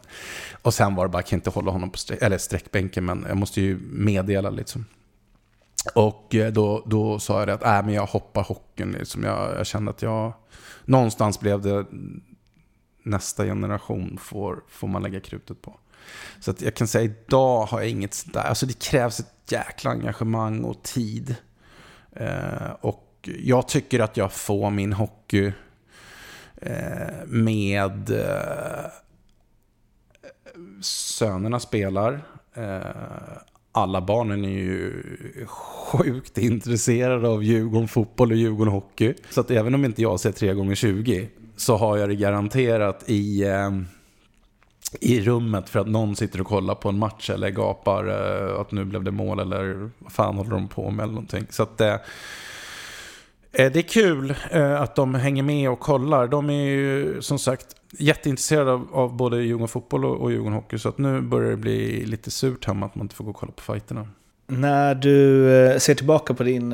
A: Och sen var det bara, jag kan inte hålla honom på streck, eller sträckbänken, men jag måste ju meddela liksom. Och eh, då, då sa jag det att, nej men jag hoppar hockeyn liksom. Jag, jag kände att jag, någonstans blev det nästa generation får, får man lägga krutet på. Så att jag kan säga idag har jag inget sådär, alltså det krävs ett jäkla engagemang och tid. Eh, och jag tycker att jag får min hockey eh, med eh, sönerna spelar. Eh, alla barnen är ju sjukt intresserade av Djurgården fotboll och Djurgården hockey. Så att även om inte jag ser 3 gånger 20 så har jag det garanterat i, eh, i rummet för att någon sitter och kollar på en match eller gapar eh, att nu blev det mål eller vad fan håller de på med eller någonting. Så att eh, Eh, Det är kul att de hänger med och kollar. De är ju som sagt jätteintresserade av, av både Djurgården fotboll och, och Djurgården hockey. Så att nu börjar det bli lite surt hemma att man inte får gå och kolla på fighterna.
B: När du ser tillbaka på din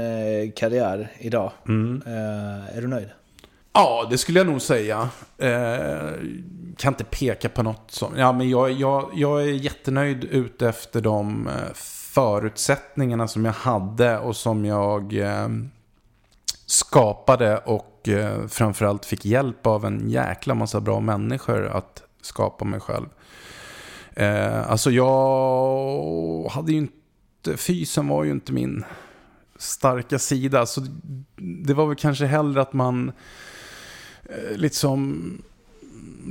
B: karriär idag,
A: Mm.
B: är du nöjd?
A: Ja, det skulle jag nog säga. Eh, kan inte peka på något som... Ja, men jag, jag, jag är jättenöjd ute efter de eh, förutsättningarna som jag hade och som jag eh, skapade och eh, framförallt fick hjälp av en jäkla massa bra människor att skapa mig själv. Eh, alltså jag hade ju inte... Fysen var ju inte min starka sida. Så det var väl kanske hellre att man liksom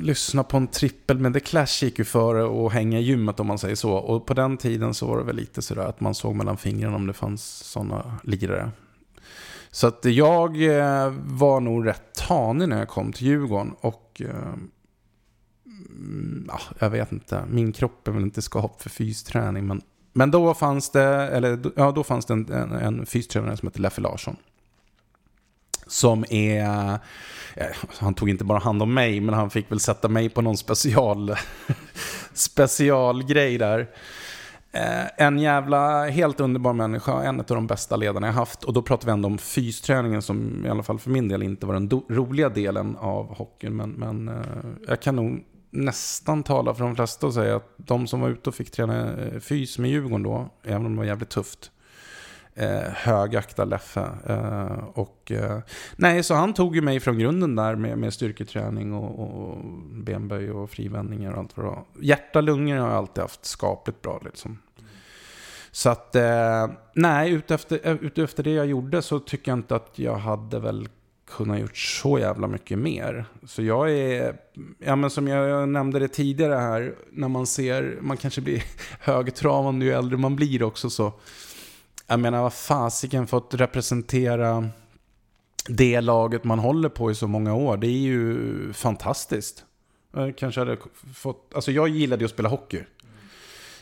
A: lyssna på en trippel med The Clash gick ju före och hänga i gymmet om man säger så. Och på den tiden så var det väl lite sådär att man såg mellan fingrarna om det fanns sådana lirare. Så att jag eh, var nog rätt tanig när jag kom till Djurgården. Och eh, mm, ja, jag vet inte, min kropp är väl inte skapt för fysträning. Men, men då fanns det, eller ja, då fanns det en, en, en fystränare som hette Leffe Larsson. Som är, eh, han tog inte bara hand om mig, men han fick väl sätta mig på någon special, *laughs* specialgrej där. Eh, en jävla helt underbar människa, en av de bästa ledarna jag haft. Och då pratar vi ändå om fysträningen som i alla fall för min del inte var den roliga delen av hockeyn. Men, men eh, jag kan nog nästan tala för de flesta och säga att de som var ute och fick träna fys med Djurgården då, även om det var jävligt tufft, eh, högaktar Leffe. Eh, och, eh, nej, så han tog ju mig från grunden där med, med styrketräning och, och benböj och frivändningar och allt vad det var. Hjärta, lungor har jag alltid haft skapligt bra liksom. Så att, eh, nej, utefter, eh, utefter det jag gjorde så tycker jag inte att jag hade väl kunnat gjort så jävla mycket mer. Så jag är, ja men som jag nämnde det tidigare här, när man ser, man kanske blir *laughs* högtravande ju äldre man blir också så. Jag menar, vad fasiken fått representera det laget man håller på i så många år. Det är ju fantastiskt. Jag kanske hade fått, alltså jag gillade ju att spela hockey.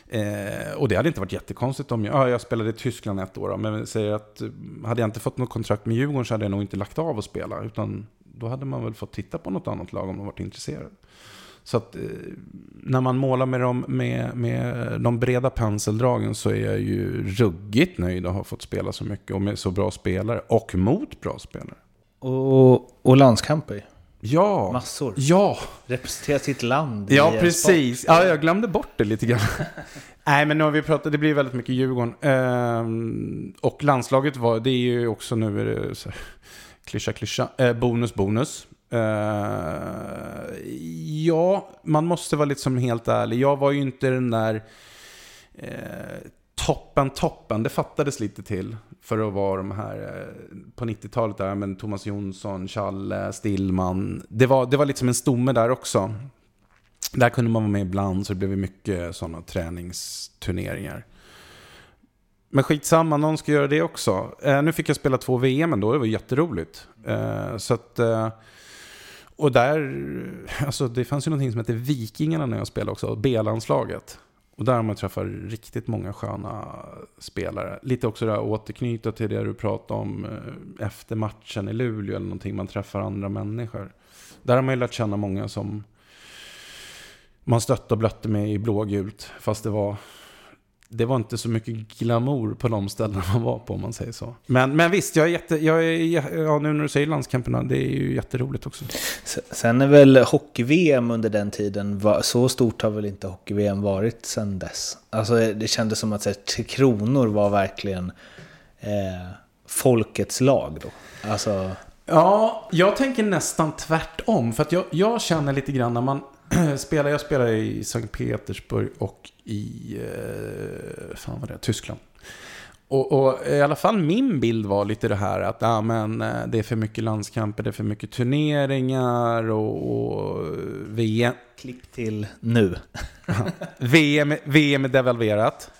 A: Eh, och det hade inte varit jättekonstigt om jag, ja, jag spelade i Tyskland ett år, då, men säger att eh, hade jag inte fått något kontrakt med Djurgården så hade jag nog inte lagt av att spela, utan då hade man väl fått titta på något annat lag om man varit intresserad. Så att eh, när man målar med de, med, med de breda penseldragen så är jag ju ruggigt nöjd att ha fått spela så mycket och med så bra spelare och mot bra spelare.
B: Och, och landskamper.
A: Ja,
B: Massor.
A: ja,
B: Representera sitt land
A: ja precis. Ja, jag glömde bort det lite grann. *laughs* Nej, men nu har vi pratat, det blir väldigt mycket Djurgården. Ehm, och landslaget var, det är ju också nu, är det så här, klyscha, klyscha, eh, bonus, bonus. Uh, ja, man måste vara liksom helt ärlig. Jag var ju inte den där uh, toppen, toppen. Det fattades lite till för att vara de här uh, på 90-talet där, men Thomas Jonsson, Challe, Stillman. Det var, det var lite som en stomme där också. Där kunde man vara med ibland så det blev mycket sådana träningsturneringar. Men skitsamma, någon ska göra det också. Nu fick jag spela två VM ändå, det var jätteroligt. Så att... Och där, alltså det fanns ju någonting som hette Vikingarna när jag spelade också, B-landslaget. Och där har man träffat riktigt många sköna spelare. Lite också det här återknyta till det du pratade om eh, efter matchen i Luleå eller någonting, man träffar andra människor. Där har man ju lärt känna många som man stötte och blötte med i blågult. Fast det var, det var inte så mycket glamour på de ställena man var på om man säger så. Men, men visst, jag är jätte, jag är, ja, nu när du säger landskamperna, det är ju jätteroligt också.
B: Sen är väl hockey-VM under den tiden, så stort har väl inte hockey-VM varit sen dess. Alltså det kändes som att här, Tre Kronor var verkligen eh, folkets lag då. Alltså,
A: Ja, jag tänker nästan tvärtom. För att jag, jag känner lite grann när man *clears throat* spelar, jag spelar i Sankt Petersburg och i, eh, fan vad det är, Tyskland. Och, och i alla fall min bild var lite det här att ja, men, eh, det är för mycket landskamper, det är för mycket turneringar och, och VM,
B: klipp till nu. *laughs*
A: VM, VM är devalverat.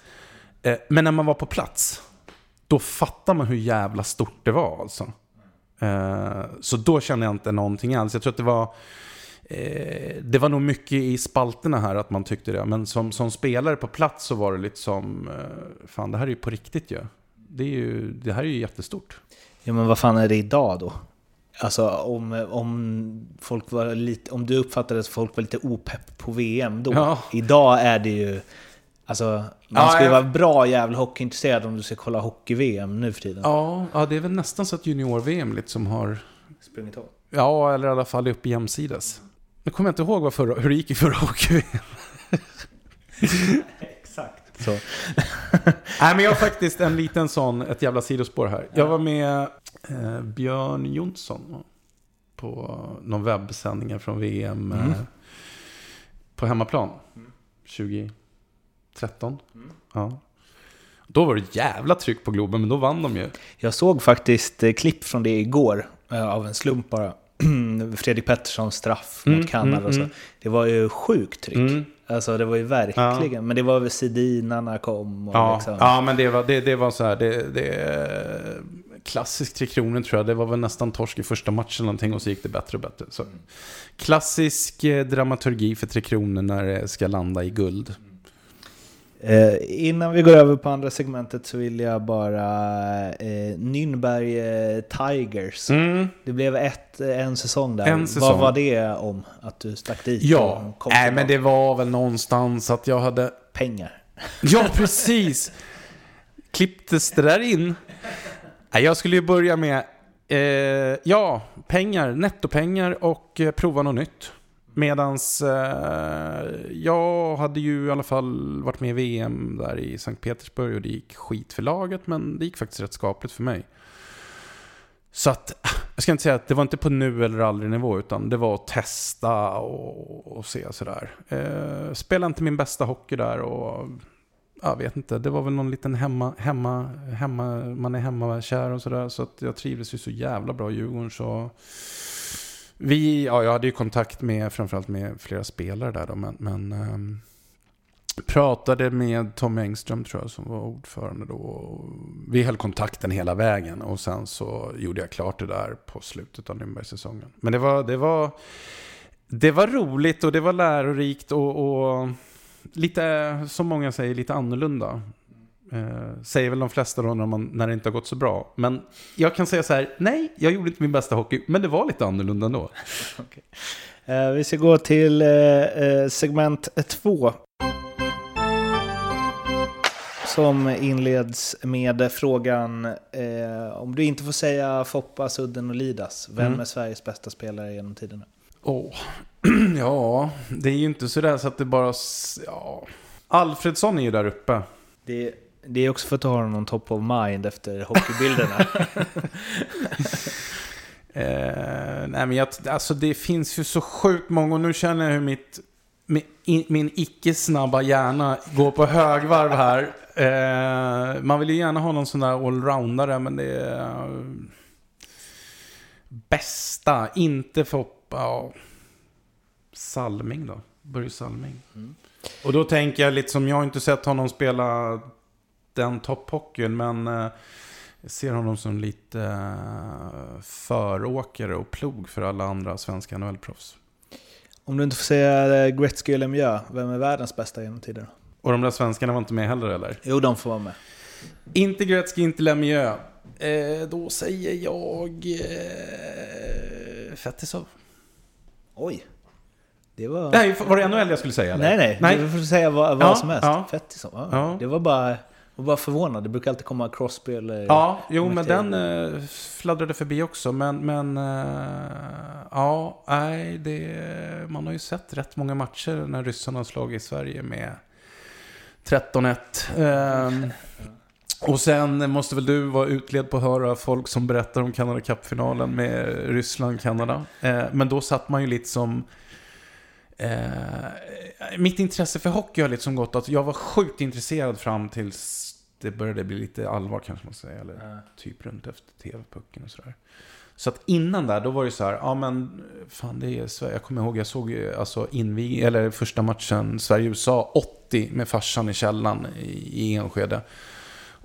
A: Eh, Men när man var på plats, då fattar man hur jävla stort det var alltså. Så då kände jag inte någonting alls. Jag tror att det var... eh, Det var nog mycket i spalterna här att man tyckte det. Men som, som spelare på plats så var det lite som... eh, Fan, det här är ju på riktigt ju. Det, är ju, det här är ju jättestort.
B: Ja men vad fan är det idag då? Alltså om, om, folk var lite, om du uppfattade att folk var lite opepp på VM då.
A: Ja.
B: Idag är det ju... Alltså, man
A: Ja,
B: ska ju vara bra jävla hockeyintresserad om du ska kolla hockey-VM nu för tiden.
A: Ja, ja, det är väl nästan så att junior-VM lite som har...
B: Sprungit av.
A: Ja, eller i alla fall upp jämsides. Nu kommer jag inte ihåg vad förra, hur det gick i förra *laughs* hockey
B: Exakt. Så. *laughs*
A: Nej, men jag har faktiskt en liten sån, ett jävla sidospår här. Jag var med eh, Björn Jonsson på någon webbsändning från VM eh, på hemmaplan. 2013. Ja. Då var det jävla tryck på Globen, men då vann de ju.
B: Jag såg faktiskt eh, klipp från det igår, eh, av en slump bara. *clears throat* Fredrik Petterssons straff
A: Mm,
B: mot Kanada
A: mm,
B: och så.
A: mm.
B: Det var ju sjukt tryck.
A: Mm.
B: Alltså det var ju verkligen. Men det var väl Sedinarna kom och
A: Ja,
B: liksom.
A: ja men det var, det, det var så här, det, det, klassisk Tre Kronor tror jag, det var väl nästan torsk i första matchen någonting och så gick det bättre och bättre. Så. Klassisk eh, dramaturgi för Tre Kronor när det ska landa i guld.
B: Eh, innan vi går över på andra segmentet så vill jag bara... Eh, Nürnberg eh, Tigers.
A: Mm.
B: Det blev ett, eh, en säsong där.
A: En säsong.
B: Vad var det om? Att du stack dit
A: Ja,
B: tillbaka?
A: men det var väl någonstans att jag hade...
B: Pengar.
A: Ja, precis! Klipptes det där in? Nej, jag skulle ju börja med, eh, ja, pengar, nettopengar och eh, prova något nytt. Medans eh, jag hade ju i alla fall varit med i VM där i Sankt Petersburg och det gick skit för laget, men det gick faktiskt rätt skapligt för mig. Så att, jag ska inte säga att det var inte på nu eller aldrig nivå, utan det var att testa och, och se sådär. Eh, spelade inte min bästa hockey där och jag vet inte, det var väl någon liten hemma, hemma, hemma man är hemmakär och sådär. Så att jag trivdes ju så jävla bra i Djurgården så... Vi, ja jag hade ju kontakt med, framförallt med flera spelare där då, men... men um, pratade med Tommy Engström tror jag som var ordförande då. och Vi höll kontakten hela vägen och sen så gjorde jag klart det där på slutet av Nürnbergsäsongen. Men det var, det var, det var roligt och det var lärorikt och, och lite, som många säger, lite annorlunda. Eh, säger väl de flesta då när, man, när det inte har gått så bra. Men jag kan säga så här, nej, jag gjorde inte min bästa hockey, men det var lite annorlunda ändå. *laughs*
B: Eh, vi ska gå till eh, eh, segment två. Som inleds med frågan eh, om du inte får säga Foppa, Sudden och Lidas. Vem
A: Mm.
B: är Sveriges bästa spelare genom tiderna?
A: Åh, *clears throat* ja, det är ju inte så där så att det bara... Ja. Alfredsson är ju där uppe.
B: Det, det är också för att du har någon top of mind efter hockeybilderna. *laughs* *laughs*
A: Eh, nej men jag, alltså det finns ju så sjukt många och nu känner jag hur mitt, min, min icke-snabba hjärna går på högvarv här. Eh, man vill ju gärna ha någon sån där allroundare men det är... eh, bästa, inte för... Ja, Salming då. Börje Salming. Och då tänker jag lite som jag har inte sett honom spela den topphockeyn men... Eh, jag ser honom som lite uh, föråkare och plog för alla andra svenska NHL-proffs.
B: om du inte får säga eh, Gretzky eller Lemieux, vem är världens bästa genom tiderna?
A: Och de där svenskarna var inte med heller eller?
B: Jo, de får vara med.
A: Inte Gretzky, inte Lemieux. Eh, då säger jag eh, Fetisov.
B: Oj. Det var...
A: Nej, var det NHL jag skulle säga? Eller?
B: Nej, nej.
A: nej.
B: Du får säga vad, vad
A: Ja,
B: som helst.
A: ja.
B: Fettisson. Ja.
A: Ja.
B: Det var bara, jag var förvånad. Det brukar alltid komma Crosby eller...
A: Ja, jo men den eh, fladdrade förbi också. Men, men eh, ja, nej, det, man har ju sett rätt många matcher när ryssarna har slagit Sverige med 13-1. Ehm, och sen måste väl du vara utled på att höra folk som berättar om Canada Cup-finalen med Ryssland-Kanada. Eh, men då satt man ju lite som... Eh, mitt intresse för hockey har liksom gått att jag var sjukt intresserad fram tills det började bli lite allvar kanske man säga. Eller typ runt efter tv-pucken och sådär. Så att innan där, då var det så här, ja men fan det är Sverige. Jag kommer ihåg, jag såg alltså invig, eller första matchen Sverige-USA 80 med farsan i källan i, i Enskede.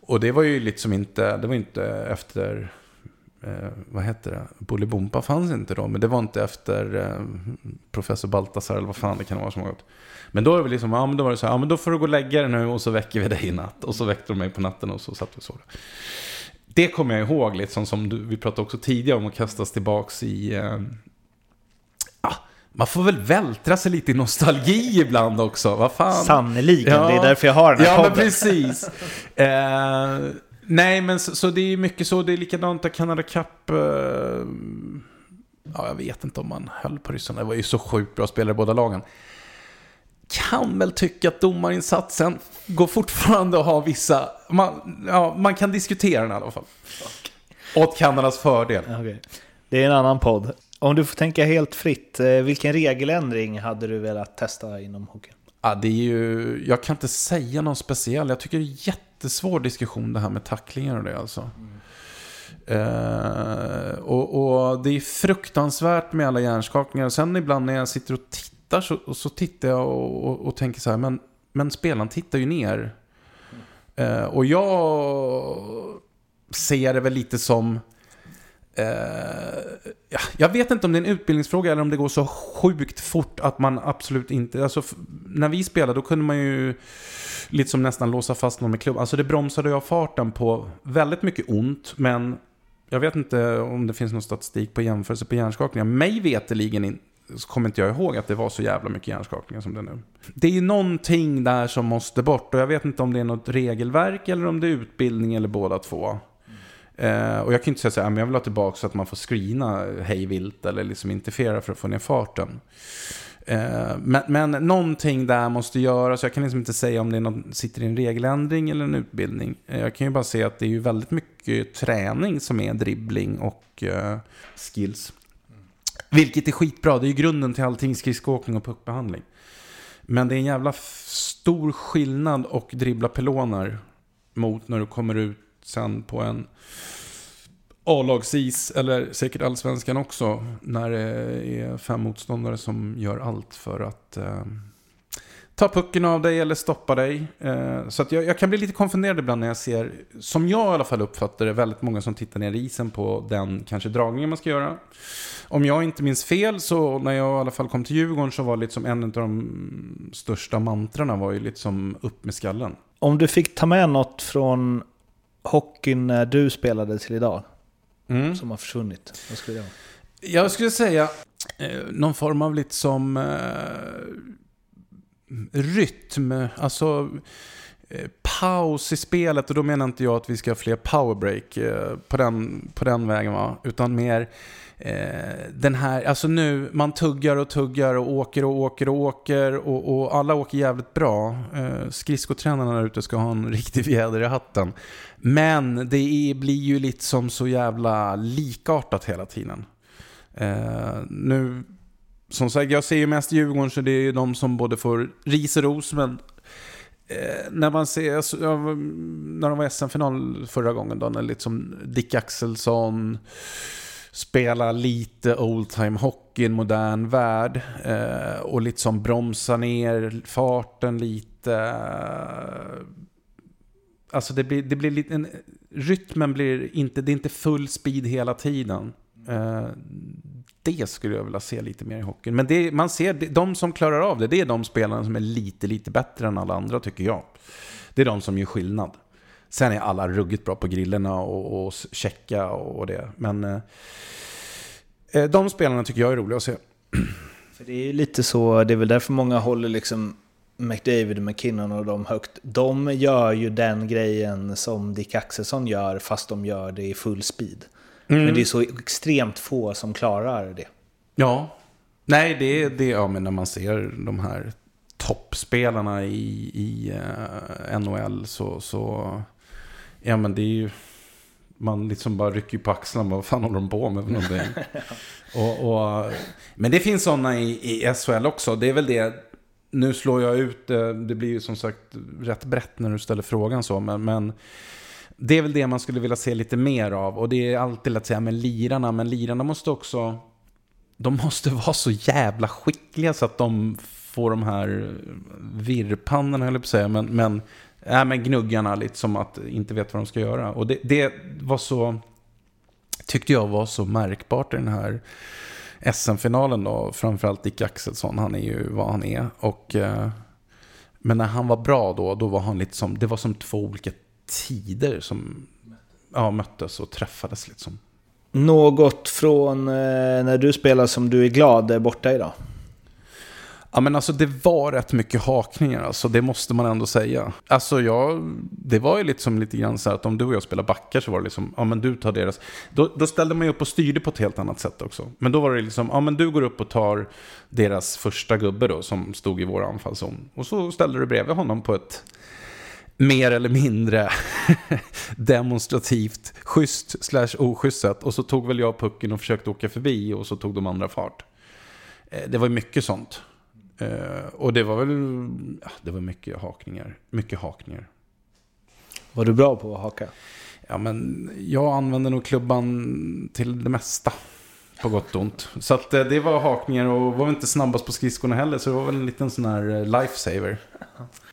A: Och det var ju liksom inte, det var inte efter, eh, vad heter det, Bolibompa fanns inte då, men det var inte efter eh, professor Baltasar eller vad fan det kan vara som har gått. Men då är det liksom, ja men då var det så här, ja men då får du gå och lägga dig nu och så väcker vi dig i natt. Och så väckte de mig på natten och så satt vi och sov. Det kommer jag ihåg, liksom, som du, vi pratade också tidigare om att kastas tillbaks i... Eh, ah, man får väl vältra sig lite i nostalgi ibland också, vad fan.
B: Sannerligen,
A: Ja.
B: det är därför jag har den här
A: Ja, men
B: podden.
A: precis. *laughs* eh, nej, men så, så det är mycket så. Det är likadant där Canada Cup. Eh, ja, jag vet inte om man höll på ryssarna. Det var ju så sjukt bra spelare i båda lagen. Kan väl tycka att domarinsatsen går fortfarande att ha vissa... Man, ja, man kan diskutera den i alla fall. Åt Kanadas fördel.
B: Okej. Det är en annan podd. Om du får tänka helt fritt, eh, vilken regeländring hade du velat testa inom hockeyn?
A: Ja, det är ju, jag kan inte säga någon speciell. Jag tycker det är jättesvår diskussion det här med tacklingar och det alltså. Eh, och, och det är fruktansvärt med alla hjärnskakningar. Sen ibland när jag sitter och tittar så, så tittar jag och, och, och tänker så här, men, men spelaren tittar ju ner. Eh, och jag ser det väl lite som... Eh, ja, jag vet inte om det är en utbildningsfråga eller om det går så sjukt fort att man absolut inte... Alltså, när vi spelade då kunde man ju lite som nästan låsa fast någon med klubb. Alltså det bromsade jag farten på väldigt mycket ont. Men jag vet inte om det finns någon statistik på jämförelse på hjärnskakningar. Mig veterligen in, så kommer inte jag ihåg att det var så jävla mycket hjärnskakningar som det är nu. Det är ju någonting där som måste bort. Och jag vet inte om det är något regelverk eller om det är utbildning eller båda två. Eh, och jag kan inte säga så här, men jag vill ha tillbaka så att man får screena hej vilt eller liksom interfera för att få ner farten. Eh, men, men någonting där måste göras. Jag kan liksom inte säga om det är någon, sitter i en regeländring eller en utbildning. Eh, jag kan ju bara se att det är ju väldigt mycket träning som är dribbling och eh, skills. Vilket är skitbra. Det är ju grunden till allting skridskoåkning och puckbehandling. Men det är en jävla stor skillnad och dribbla peloner mot när du kommer ut sen på en A-lagsis, eller säkert allsvenskan också, när det är fem motståndare som gör allt för att eh, ta pucken av dig eller stoppa dig. Eh, så att jag, jag kan bli lite konfunderad ibland när jag ser, som jag i alla fall uppfattar det, väldigt många som tittar ner i isen på den kanske dragningen man ska göra. Om jag inte minns fel så när jag i alla fall kom till Djurgården så var liksom en av de största mantrarna var ju liksom upp med skallen.
B: Om du fick ta med något från hockeyn när du spelade till idag,
A: Mm.
B: som har försvunnit, vad skulle det vara?
A: Jag skulle säga eh, någon form av lite som eh, rytm, alltså eh, paus i spelet. Och då menar inte jag att vi ska ha fler powerbreak eh, på, den, på den vägen va. Utan mer Eh, den här, alltså nu, man tuggar och tuggar och åker och åker och åker. Och, och alla åker jävligt bra. Eh, skridskotränarna där ute ska ha en *laughs* riktig fjäder i hatten. Men det är, blir ju lite som så jävla likartat hela tiden. Eh, nu, som sagt, jag ser ju mest Djurgården så det är ju de som både får ris och ros. Men eh, när man ser, alltså, när de var SM-final förra gången då, när liksom Dick Axelsson spelar lite old time hockey i en modern värld. Eh, och liksom bromsa bromsar ner farten lite. Alltså det blir, det blir lite, en, rytmen blir inte, det är inte full speed hela tiden. Eh, det skulle jag vilja se lite mer i hockeyn. Men det, man ser, de som klarar av det, det är de spelarna som är lite, lite bättre än alla andra tycker jag. Det är de som gör skillnad. Sen är alla ruggigt bra på grillerna och, och checka och, det. Men eh, eh, de spelarna tycker jag är roliga att se. *clears throat*
B: För det är ju lite så, det är väl därför många håller liksom McDavid och McKinnon och de högt. De gör ju den grejen som Dick Axelsson gör, fast de gör det i full speed. Men det är så extremt få som klarar det.
A: Ja. Nej, det är det, ja, men när man ser de här toppspelarna i, i eh, NHL så, så, ja men det är ju, man liksom bara rycker på axlarna, vad fan håller de på med för någonting? *laughs* och, och, men det finns sådana i, i SHL också, det är väl det, nu slår jag ut, eh, det blir ju som sagt rätt brett när du ställer frågan så, men, men det är väl det man skulle vilja se lite mer av. Och det är alltid att säga med lirarna, men lirarna måste också... De måste *laughs* vara så jävla skickliga så att de får de här virrpannorna, höll jag på att säga. Men, men, äh, men gnuggarna lite som att inte vet vad de ska göra. Och det, det var så... Tyckte jag var så märkbart i den här SM-finalen då. Framförallt Dick Axelsson, han är ju vad han är. Och... Eh, men när han var bra då, då var han lite som... Det var som två olika tider som ja, möttes och träffades liksom.
B: Något från eh, när du spelar som du är glad är borta idag?
A: Ja men alltså det var rätt mycket hakningar, alltså det måste man ändå säga. Alltså jag, det var ju lite som lite grann så här att om du och jag spelar backar så var det liksom, ja men du tar deras. Då, då ställde man ju upp och styrde på ett helt annat sätt också. Men då var det liksom, ja men du går upp och tar deras första gubbe då som stod i vår anfallszon. Och så ställde du bredvid honom på ett mer eller mindre *laughs* demonstrativt schysst slash oschysst sätt. Och så tog väl jag pucken och försökte åka förbi och så tog de andra fart. Eh, det var ju mycket sånt. Eh, Och det var väl, det var mycket hakningar. Mycket hakningar.
B: Var du bra på att haka?
A: Ja men jag använde nog klubban till det mesta. På gott och ont. Så att eh, det var hakningar och var inte snabbast på skridskorna heller. Så det var väl en liten sån här eh, lifesaver.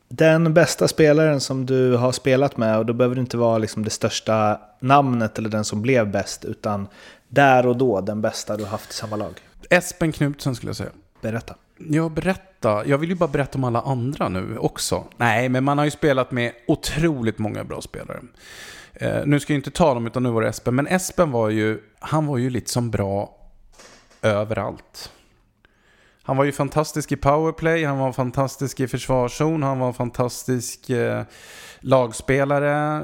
B: Den bästa spelaren som du har spelat med, och då behöver det inte vara liksom det största namnet eller den som blev bäst, utan där och då den bästa du haft i samma lag.
A: Espen Knutsen skulle jag säga.
B: Berätta.
A: Ja, berätta. Jag vill ju bara berätta om alla andra nu också. Nej, men man har ju spelat med otroligt många bra spelare. Eh, nu ska jag inte ta dem, utan nu var det Espen. Men Espen var ju, han var ju liksom bra överallt. Han var ju fantastisk i powerplay, han var fantastisk i försvarszon, han var fantastisk eh, lagspelare,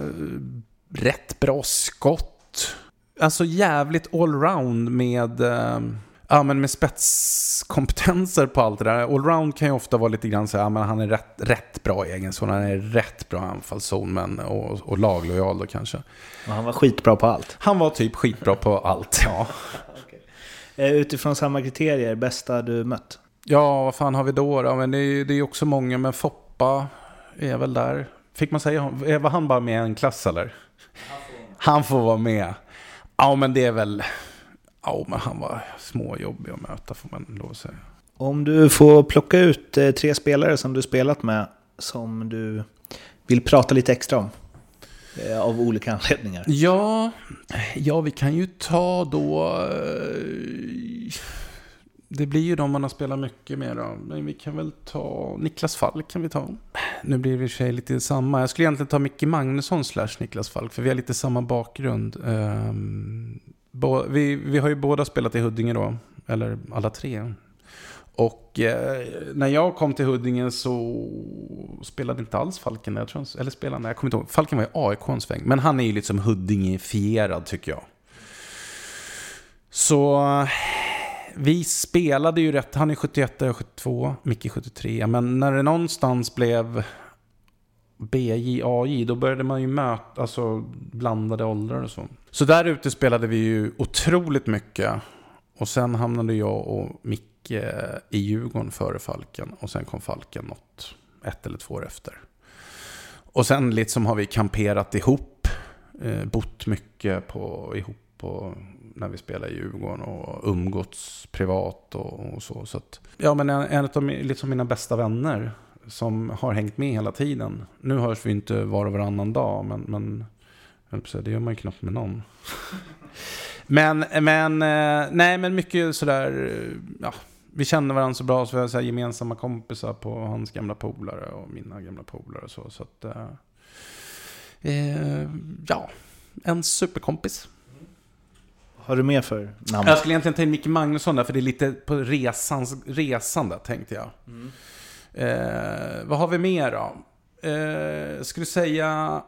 A: rätt bra skott. Alltså jävligt allround med, eh, ja, men med spetskompetenser på allt det där. Allround kan ju ofta vara lite grann så här, ja, men han är rätt, rätt bra i egen zon, han är rätt bra anfallszon men, och, och laglojal då kanske.
B: Och han var skitbra på allt.
A: Han var typ skitbra på allt, ja. *laughs*
B: Eh, Utifrån samma kriterier, bästa du mött?
A: Ja, vad fan har vi då? då? Men det är det är också många, men Foppa är väl där. Fick man säga, var han bara med i en klass eller? Han får vara med. Ja, men det är väl... Ja, men han var småjobbig att möta får man lov att säga.
B: Om du får plocka ut eh, tre spelare som du spelat med som du vill prata lite extra om. eh, Av olika anledningar.
A: Ja, ja, vi kan ju ta då... eh, Det blir ju de man har spelat mycket med då. Men vi kan väl ta... Niklas Falk kan vi ta. Nu blir det i sig lite samma. Jag skulle egentligen ta Micke Magnusson slash Niklas Falk. För vi har lite samma bakgrund. Bo- vi, vi har ju båda spelat i Huddinge då. Eller alla tre. Och eh, när jag kom till Huddinge så spelade inte alls Falken där. Tror eller spelade han, jag kommer inte ihåg. Falken var i en sväng. Men han är ju liksom Huddinge-fierad tycker jag. Så vi spelade ju rätt. Han är 71 och jag är 72. Micke är 73. Men när det någonstans blev BJ, AJ, då började man ju möta alltså, blandade åldrar och så. Så där ute spelade vi ju otroligt mycket. Och sen hamnade jag och Micke i Djurgården före Falken. Och sen kom Falken något, ett eller två år efter. Och sen liksom har vi kamperat ihop. Eh, bott mycket på, ihop på, när vi spelar i Djurgården. Och umgåtts privat och, och så. så att, ja, men en, en av liksom mina bästa vänner. Som har hängt med hela tiden. Nu hörs vi inte var och varannan dag. Men, men det gör man ju knappt med någon. *laughs* Men, men, eh, nej, men mycket sådär, eh, ja, vi känner varandra så bra så vi har så gemensamma kompisar på hans gamla polare och mina gamla polare och så. så att, eh, eh, ja, en superkompis.
B: Har du mer för namn?
A: Jag skulle egentligen ta in Micke Magnusson där, för det är lite på resans, resande, tänkte jag. Eh, vad har vi mer då? Eh, skulle säga...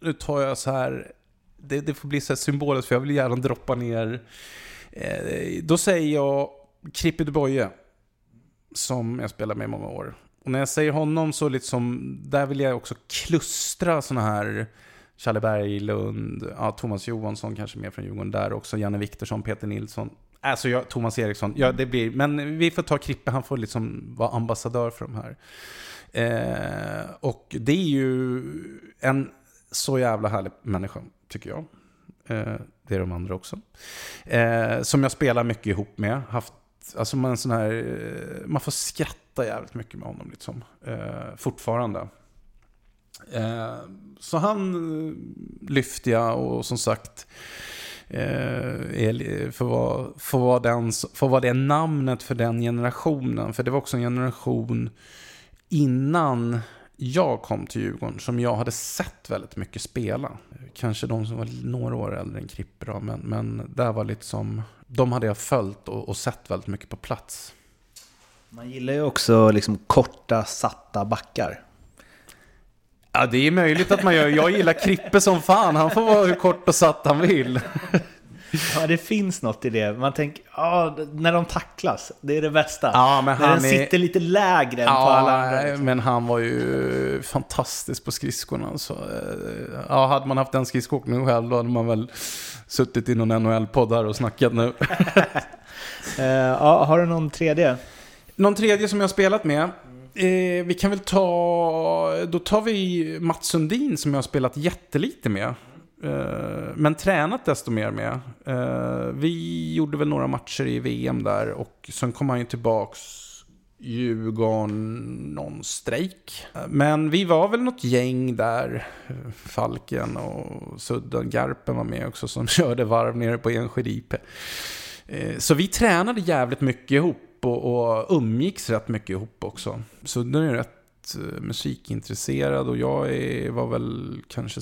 A: Nu tar jag så här... Det, det får bli så här symboliskt, för jag vill gärna droppa ner... Eh, då säger jag Krippi Boye, som jag spelar med i många år. Och när jag säger honom så liksom, där vill jag också klustra såna här Challe Berglund, ja, Thomas Johansson kanske mer från Djurgården där också, Janne Viktorsson, Peter Nilsson. Alltså jag, Thomas Eriksson, ja det blir, men vi får ta Krippe, han får liksom vara ambassadör för de här. Eh, och det är ju en så jävla härlig människa, tycker jag. Eh, det är de andra också. Eh, som jag spelar mycket ihop med. Haft, alltså man, sån här, eh, man får skratta jävligt mycket med honom liksom. Eh, fortfarande. Eh, så han lyfte lyfter jag och som sagt eh, är, får, vara, får, vara den, får vara det namnet för den generationen. För det var också en generation innan jag kom till Djurgården som jag hade sett väldigt mycket spela. Kanske de som var några år äldre än Kripper då, men, men där var liksom, de hade jag följt och, och sett väldigt mycket på plats.
B: Man gillar ju också liksom korta, satta backar.
A: Ja, det är möjligt att man gör. Jag gillar Krippe som fan. Han får vara hur kort och satt han vill.
B: Ja, det finns något i det. Man tänker, ja, när de tacklas, det är det bästa.
A: Ja, men
B: när
A: han
B: den
A: är-
B: sitter lite lägre än på alla andra.
A: Ja,
B: liksom.
A: men han var ju fantastisk på skridskorna. Så, eh, ja, hade man haft den skridskoåkningen själv då hade man väl suttit i någon NHL-podd här och snackat nu. *laughs*
B: Eh, ja, har du någon tredje?
A: Någon tredje som jag har spelat med. Eh, vi kan väl ta... Då tar vi Mats Sundin som jag har spelat jättelite med. Eh, men tränat desto mer med. Eh, vi gjorde väl några matcher i VM där och sen kom han ju tillbaks Djurgården, någon strejk. Eh, men vi var väl något gäng där. Falken och Sudden, Garpen var med också som *laughs* körde varv nere på Enskede IP. Eh, så vi tränade jävligt mycket ihop och, och umgicks rätt mycket ihop också. Så den är rätt eh, musikintresserad och jag är, var väl kanske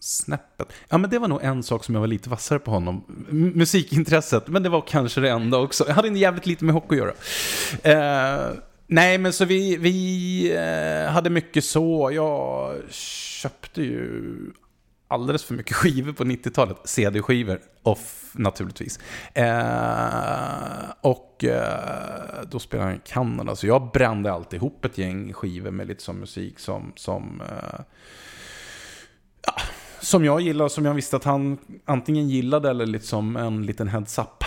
A: snäppet. Ja men det var nog en sak som jag var lite vassare på honom. M- musikintresset, men det var kanske det enda också. Jag hade jävligt lite med hockey att göra. Eh, nej men så vi, vi eh, hade mycket så. Jag köpte ju alldeles för mycket *laughs* skivor på 90-talet. CD-skivor, off naturligtvis. Eh, och eh, då spelade han i Kanada, så jag brände alltid ihop ett gäng skivor med lite sån musik som, som, eh, ja, som jag gillar och som jag visste att han antingen gillade eller liksom en liten heads-up.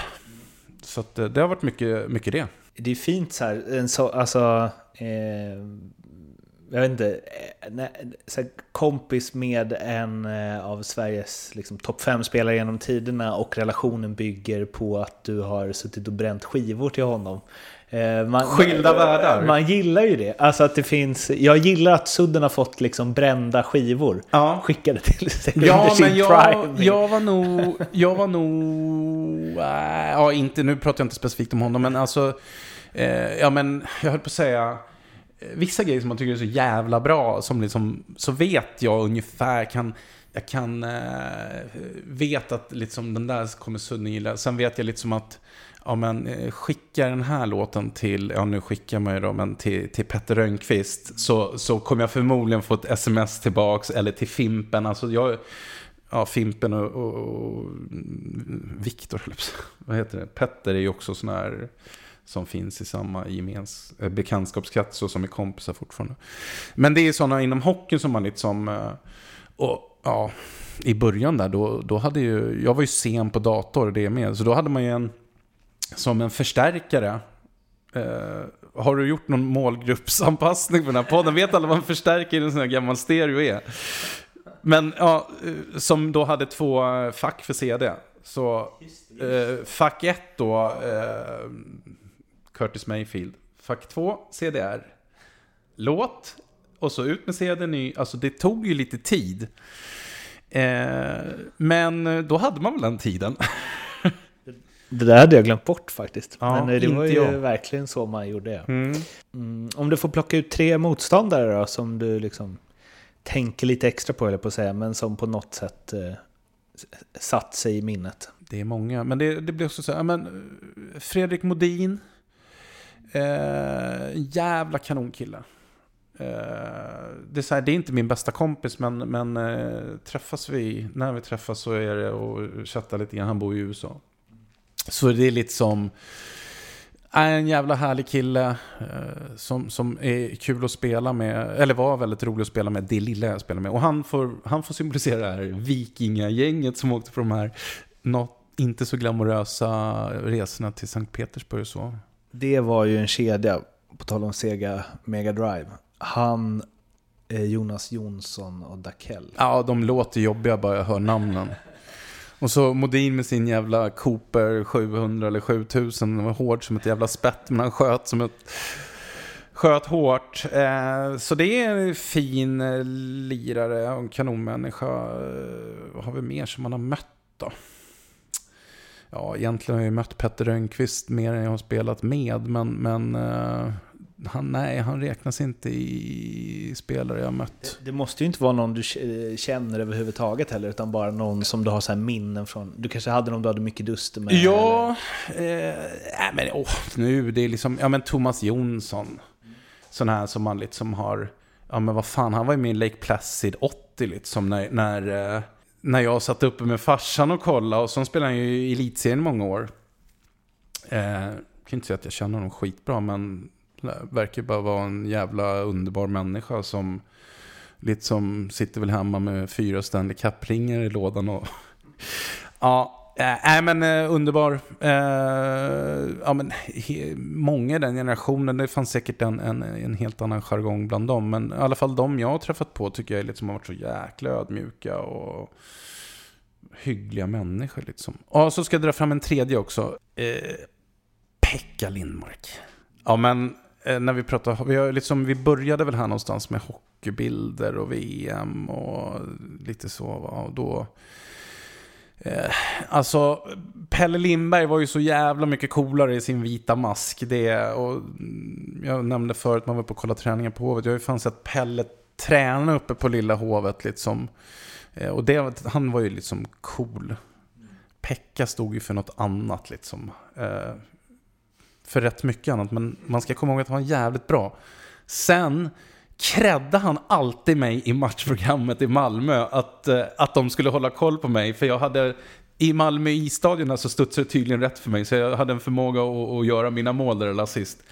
A: Så att, eh, det har varit mycket, mycket det.
B: Det är fint så här, en så, alltså... Eh, jag vet inte, eh, så kompis med en eh, av Sveriges liksom, topp 5-spelare genom tiderna och relationen bygger på att du har suttit och bränt skivor till honom. Eh, man,
A: Skilda världar.
B: Man gillar ju det. Alltså att det finns, jag gillar att Sudden har fått liksom brända skivor
A: Ja.
B: skickade till sig
A: Ja,
B: under sin
A: jag,
B: prime.
A: jag var nog... Jag var nog... Äh, ja, inte, nu pratar jag inte specifikt om honom, men alltså... Eh, ja, men jag höll på att säga... Vissa grejer som man tycker är så jävla bra, som liksom, så vet jag ungefär kan... Jag kan... Eh, vet att liksom den där kommer Sudden gilla. Sen vet jag liksom att... Ja men eh, skicka den här låten till, ja nu skickar man ju då, men till, till Petter Rönnqvist. Så, så kommer jag förmodligen få ett sms tillbaks, eller till Fimpen. Alltså jag, ja Fimpen och, och, och Viktor, vad heter det? Petter är ju också sån här som finns i samma gemens, eh, bekantskapskrets och som är kompisar fortfarande. Men det är sådana inom hockeyn som man liksom, eh, och ja, i början där, då, då hade ju, jag var ju sen på dator det med, så då hade man ju en, som en förstärkare. Eh, har du gjort någon målgruppsanpassning för den här podden? Vet alla vad en förstärkare i en sån här gammal stereo är? Men ja, eh, som då hade två fack för CD. Så eh, fack 1 då, eh, Curtis Mayfield. Fack 2, CDR. Låt, och så ut med CD ny. Alltså det tog ju lite tid. Eh, men då hade man väl den tiden. *laughs*
B: Det där hade jag glömt bort faktiskt.
A: Ja,
B: men eh, det var ju
A: jag.
B: verkligen så man gjorde.
A: Mm.
B: Mm, om du får plocka ut tre motståndare då, som du liksom tänker lite extra på, eller på att säga, men som på något sätt eh, satt sig i minnet.
A: Det är många, men det, det blir också så här, men eh, Fredrik Modin. Eh, jävla kanonkille. Eh, det, är så här, det är inte min bästa kompis, men, men eh, träffas vi, när vi träffas så är det och chattar lite grann, han bor i USA. Så det är lite som, är en jävla härlig kille eh, som, som är kul att spela med, eller var väldigt rolig att spela med, det lilla jag spelar med. Och han får, han får symbolisera det här vikingagänget som åkte på de här not, inte så glamorösa resorna till Sankt Petersburg och så.
B: Det var ju en kedja, på tal om Sega Mega Drive. Han, eh, Jonas Jonsson och Dakell.
A: Ja, de låter jobbiga bara jag hör namnen. Och så Modin med sin jävla Cooper 700 eller 7000. Den var hård som ett jävla spett, men han sköt som ett... Sköt hårt. Eh, så det är en fin eh, lirare och en kanonmänniska. Vad har vi mer som man har mött då? Ja, egentligen har jag ju mött Petter Rönnqvist mer än jag har spelat med. Men, men eh, han, nej, han räknas inte i spelare jag har mött.
B: Det måste ju inte vara någon du k- känner överhuvudtaget heller, utan bara någon som du har så här minnen från. Du kanske hade någon du hade mycket duster med?
A: Ja, eh, nej, men åh, nu, det är liksom, ja men Thomas Jonsson. Sån här som man liksom har, ja men vad fan, han var ju med i Lake Placid 80 liksom när, när, eh, när jag satt uppe med farsan och kollade och så spelade han ju i elitserien i många år. Eh, jag kan inte säga att jag känner honom skitbra men verkar bara vara en jävla underbar människa som lite som sitter väl hemma med fyra Stanley Cup-ringar i lådan och *laughs* Ja, äh, nej men äh, underbar. Äh, ja, men, he, många i den generationen, det fanns säkert en, en, en helt annan jargong bland dem. Men i alla fall de jag har träffat på tycker jag är liksom har varit så jäkla ödmjuka och hyggliga människor. Liksom. Och så ska jag dra fram en tredje också. Pekka Lindmark. Ja men när vi pratar, vi, har liksom, vi började väl här någonstans med hockeybilder och VM och lite så. Va? Och då... Eh, alltså, Pelle Lindberg var ju så jävla mycket coolare i sin vita mask. Det, och mm, jag nämnde förut, man var på och kollade träningen på Hovet. Jag har ju fan sett Pelle träna uppe på Lilla Hovet. Liksom. Eh, och det, han var ju liksom cool. Pekka stod ju för något annat liksom. Eh, för rätt mycket annat, men man ska komma ihåg att han var jävligt bra. Sen krädde han alltid mig i matchprogrammet i Malmö att, eh, att de skulle hålla koll på mig. För jag hade, i Malmö isstadion så studsade det tydligen rätt för mig. Så jag hade en förmåga att, att göra mina mål där eller assist.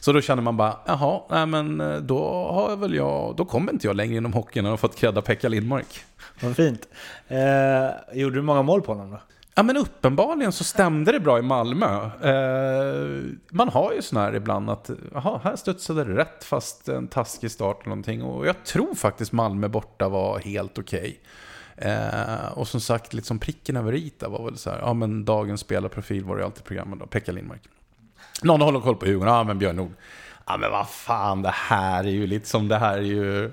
A: Så då känner man bara, jaha, nej men eh, då har jag väl jag, då kommer inte jag längre inom hockeyn och har fått krädda Pekka Lindmark.
B: Vad fint. Eh, gjorde du många mål på honom då?
A: Ja men uppenbarligen så stämde det bra i Malmö. Eh, man har ju sådana här ibland att, jaha, här studsade det rätt fast en taskig start eller någonting. Och jag tror faktiskt Malmö borta var helt okej. Eh, och som sagt, liksom pricken över i var väl så här, ja men dagens spelarprofil var det alltid programmet då, Pekka Lindmark. Någon håller koll på Djurgården, ja men Björn Nord. Ja men vad fan, det här är ju lite som det här är ju...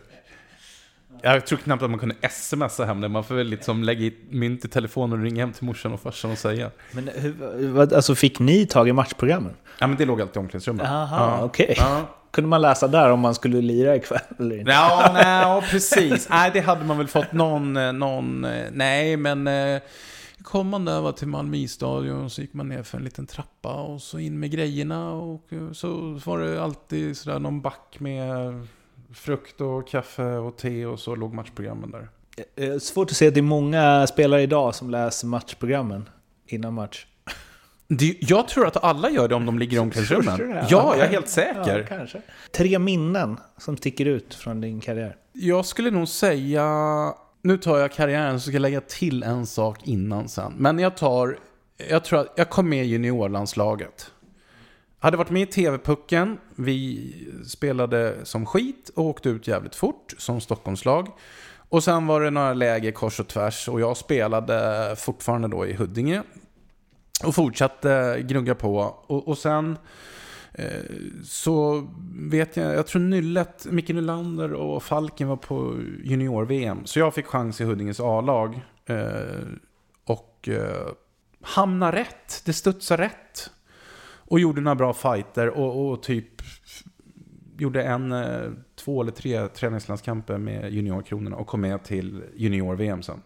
A: Jag tror knappt att man kunde smsa hem det. Man får väl liksom lägga i mynt i telefonen och ringa hem till morsan och farsan och säga.
B: Men hur, vad, alltså fick ni tag i matchprogrammen?
A: Ja men det låg alltid i omklädningsrummet.
B: Jaha,
A: ja.
B: okej.
A: Ja.
B: Kunde man läsa där om man skulle lira ikväll eller inte?
A: Ja, nej, precis. Nej, det hade man väl fått någon, eh, någon eh, nej men eh, kom man över till Malmö isstadion så gick man ner för en liten trappa och så in med grejerna och så var det alltid sådär någon back med frukt och kaffe och te och så låg matchprogrammen där.
B: Eh, Svårt att se att det är många spelare idag som läser matchprogrammen innan match. *laughs*
A: Det, jag tror att alla gör det om de ligger i omklädningsrummen. Ja, jag är helt säker.
B: Ja, kanske. Tre minnen som sticker ut från din karriär.
A: Jag skulle nog säga... Nu tar jag karriären så ska jag lägga till en sak innan sen. Men jag tar... Jag tror att jag kom med i juniorlandslaget. Hade varit med i TV-pucken. Vi spelade som skit och åkte ut jävligt fort som Stockholmslag. Och sen var det några läger kors och tvärs och jag spelade fortfarande då i Huddinge. Och fortsatte gnugga på. Och, och sen eh, så vet jag, jag tror Nyllet, Micke Nylander och Falken var på junior-VM. Så jag fick chans i Huddinges A-lag. Eh, och eh, hamna rätt, det studsade rätt. Och gjorde några bra fighter och, och typ gjorde en, eh, två eller tre träningslandskamper med juniorkronorna och kom med till junior-VM sen.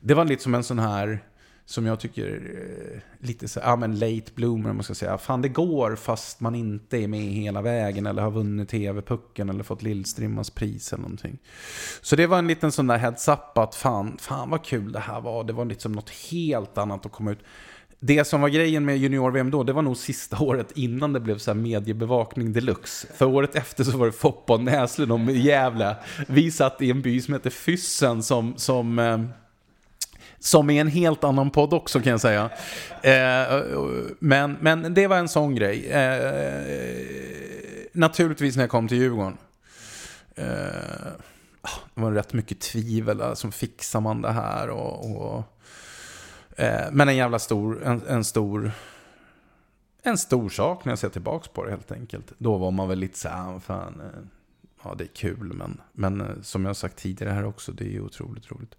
A: Det var lite som en sån här, som jag tycker, eh, lite så ja men late bloomer om man ska säga. Fan det går fast man inte är med hela vägen eller har vunnit TV-pucken eller fått Lillstrimmans pris eller någonting. Så det var en liten sån där heads-up att fan, fan vad kul det här var. Det var liksom något helt annat att komma ut. Det som var grejen med junior-VM då, det var nog sista *laughs* året innan det blev så här mediebevakning deluxe. För året efter så var det Foppa och Näslund och Gävle. Vi satt i en by som heter Fyssen som, som, eh, som är en helt annan podd också kan jag säga. Eh, men, men det var en sån grej. Eh, naturligtvis när jag kom till Djurgården. Eh, ah, det var rätt mycket tvivel, alltså fixar man det här och... och Eh, men en jävla stor, en, en stor, en stor sak när jag ser tillbaka på det helt enkelt. Då var man väl lite så här, ah, fan, eh, ja det är kul, men, men eh, som jag har sagt tidigare här också, det är ju otroligt roligt.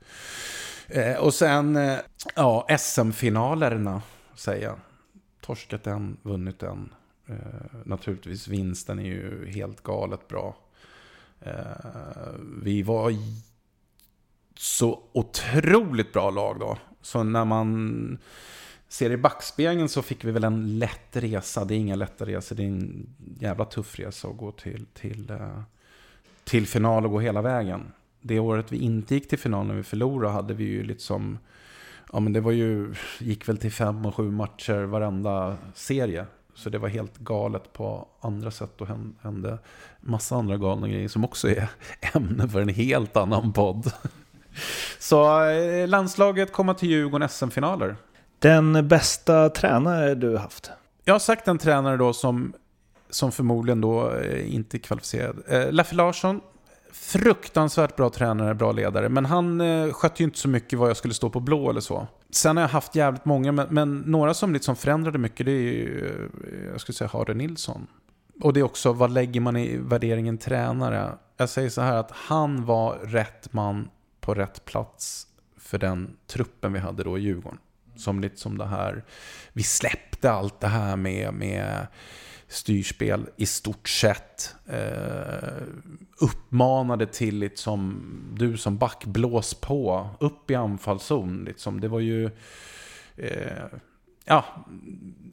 A: Eh, Och sen, eh, ja, SM-finalerna säger jag. Torskat en, vunnit en. Eh, Naturligtvis vinsten är ju helt galet bra. Eh, Vi var så otroligt bra lag då. Så när man ser i backspegeln så fick vi väl en lätt resa. Det är inga lätta resor, det är en jävla tuff resa att gå till, till, eh, till final och gå hela vägen. Det året vi inte gick till final när vi förlorade hade vi ju liksom, ja men det var ju, gick väl till fem och sju matcher varenda serie. Så det var helt galet på andra sätt och hände massa andra galna grejer som också är *laughs* ämne för en helt annan podd. *laughs* Så eh, landslaget kommer till Djurgården SM-finaler.
B: Den bästa tränare du haft?
A: Jag har sagt en tränare då som, som förmodligen då eh, inte är kvalificerad. Eh, Leffe Larsson, fruktansvärt bra tränare, bra ledare. Men han eh, skötte ju inte så mycket vad jag skulle stå på blå eller så. Sen har jag haft jävligt många, men, men några som liksom förändrade mycket, det är ju, jag skulle säga Harde Nilsson. Och det är också, vad lägger man i värderingen tränare? Jag säger så här att han var rätt man på rätt plats för den truppen vi hade då i Djurgården. Som lite som det här, vi släppte allt det här med, med styrspel i stort sett. Eh, uppmanade till liksom, du som back, blås på, upp i anfallszon. Liksom. Det var ju, eh, ja,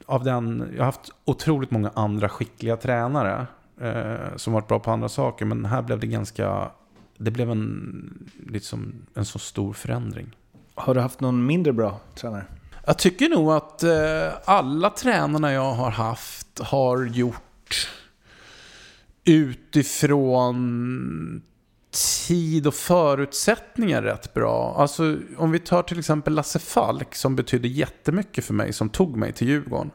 A: av den, jag har haft otroligt många andra skickliga tränare eh, som varit bra på andra saker. Men här blev det ganska, det blev en, liksom, en så stor förändring.
B: Har du haft någon mindre bra tränare?
A: Jag tycker nog att eh, alla tränarna jag har haft har gjort utifrån tid och förutsättningar rätt bra. Alltså om vi tar till exempel Lasse Falk som betydde jättemycket för mig, som tog mig till Djurgården.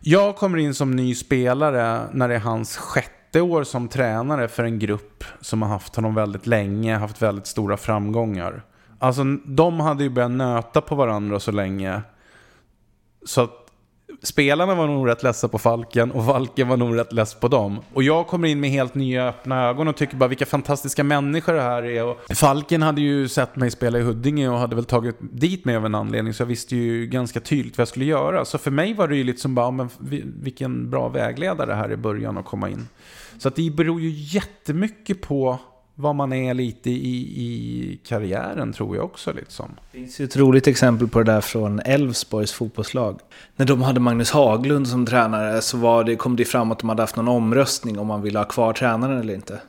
A: Jag kommer in som ny spelare när det är hans sjätte år som tränare för en grupp som har haft honom väldigt länge, haft väldigt stora framgångar. Alltså de hade ju börjat nöta på varandra så länge. Så att spelarna var nog rätt ledsna på Falken och Falken var nog rätt less på dem. Och jag kommer in med helt nya öppna ögon och tycker bara vilka fantastiska människor det här är. Och Falken hade ju sett mig spela i Huddinge och hade väl tagit dit mig av en anledning så jag visste ju ganska tydligt vad jag skulle göra. Så för mig var det ju liksom bara, men vilken bra vägledare här i början att komma in. Så att det beror ju jättemycket på vad man är lite i, i karriären tror jag också. Liksom.
B: Det finns ju ett roligt exempel på det där från Elfsborgs fotbollslag. När de hade Magnus Haglund som tränare så var det, kom det fram att de hade haft någon omröstning om man ville ha kvar tränaren eller inte.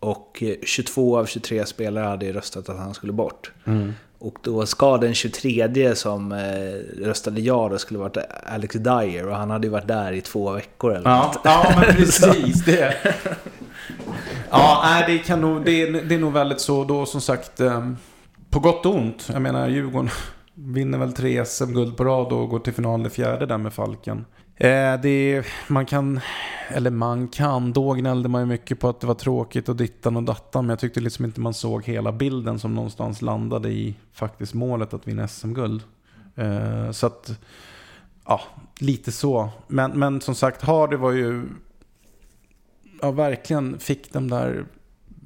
B: Och 22 av 23 spelare hade röstat att han skulle bort. Mm. Och då ska den 23 som eh, röstade ja då skulle varit Alex Dyer och han hade ju varit där i två veckor eller
A: ja, något. Ja, men *laughs* precis. det. Ja, nej, det, kan nog, det, det är nog väldigt så då som sagt. Ehm, på gott och ont. Jag menar Djurgården *laughs* vinner väl tre SM-guld på rad och går till final i fjärde där med Falken. Eh, det, man kan, eller man kan, då gnällde man ju mycket på att det var tråkigt och dittan och dattan. Men jag tyckte liksom inte man såg hela bilden som någonstans landade i faktiskt målet att vinna SM-guld. Eh, så att, ja, lite så. Men, men som sagt, Hardy var ju ja, verkligen fick de där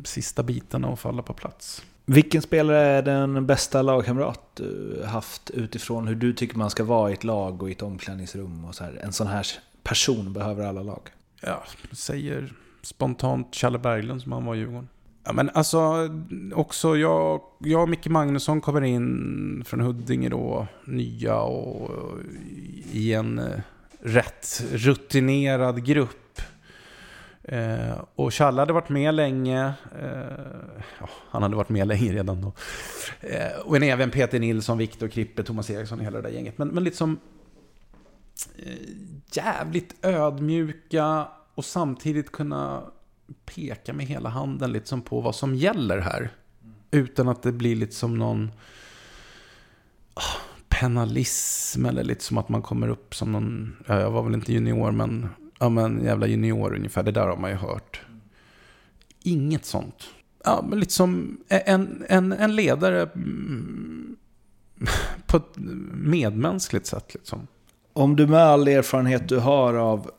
A: sista bitarna att falla på plats.
B: Vilken spelare är den bästa lagkamrat du haft utifrån hur du tycker man ska vara i ett lag och i ett omklädningsrum? Och så här. En sån här person behöver alla lag.
A: Ja, säger spontant Challe Berglund som han var i Djurgården. Ja, men alltså, också jag, jag och Micke Magnusson kommer in från Huddinge då, nya och i en eh, rätt rutinerad grupp Eh, och Challe hade varit med länge. Eh, ja, han hade varit med länge redan då. Eh, och även Peter Nilsson, Viktor Krippe, Thomas Eriksson och hela det där gänget. Men, men liksom eh, jävligt ödmjuka och samtidigt kunna peka med hela handen liksom på vad som gäller här. Utan att det blir lite som någon oh, penalism eller lite som att man kommer upp som någon, ja, jag var väl inte junior men ja men jävla junior ungefär, det där har man ju hört. Inget sånt. Ja, men lite som en, en, en ledare mm, *laughs* på ett medmänskligt sätt liksom.
B: Om du med all erfarenhet du har av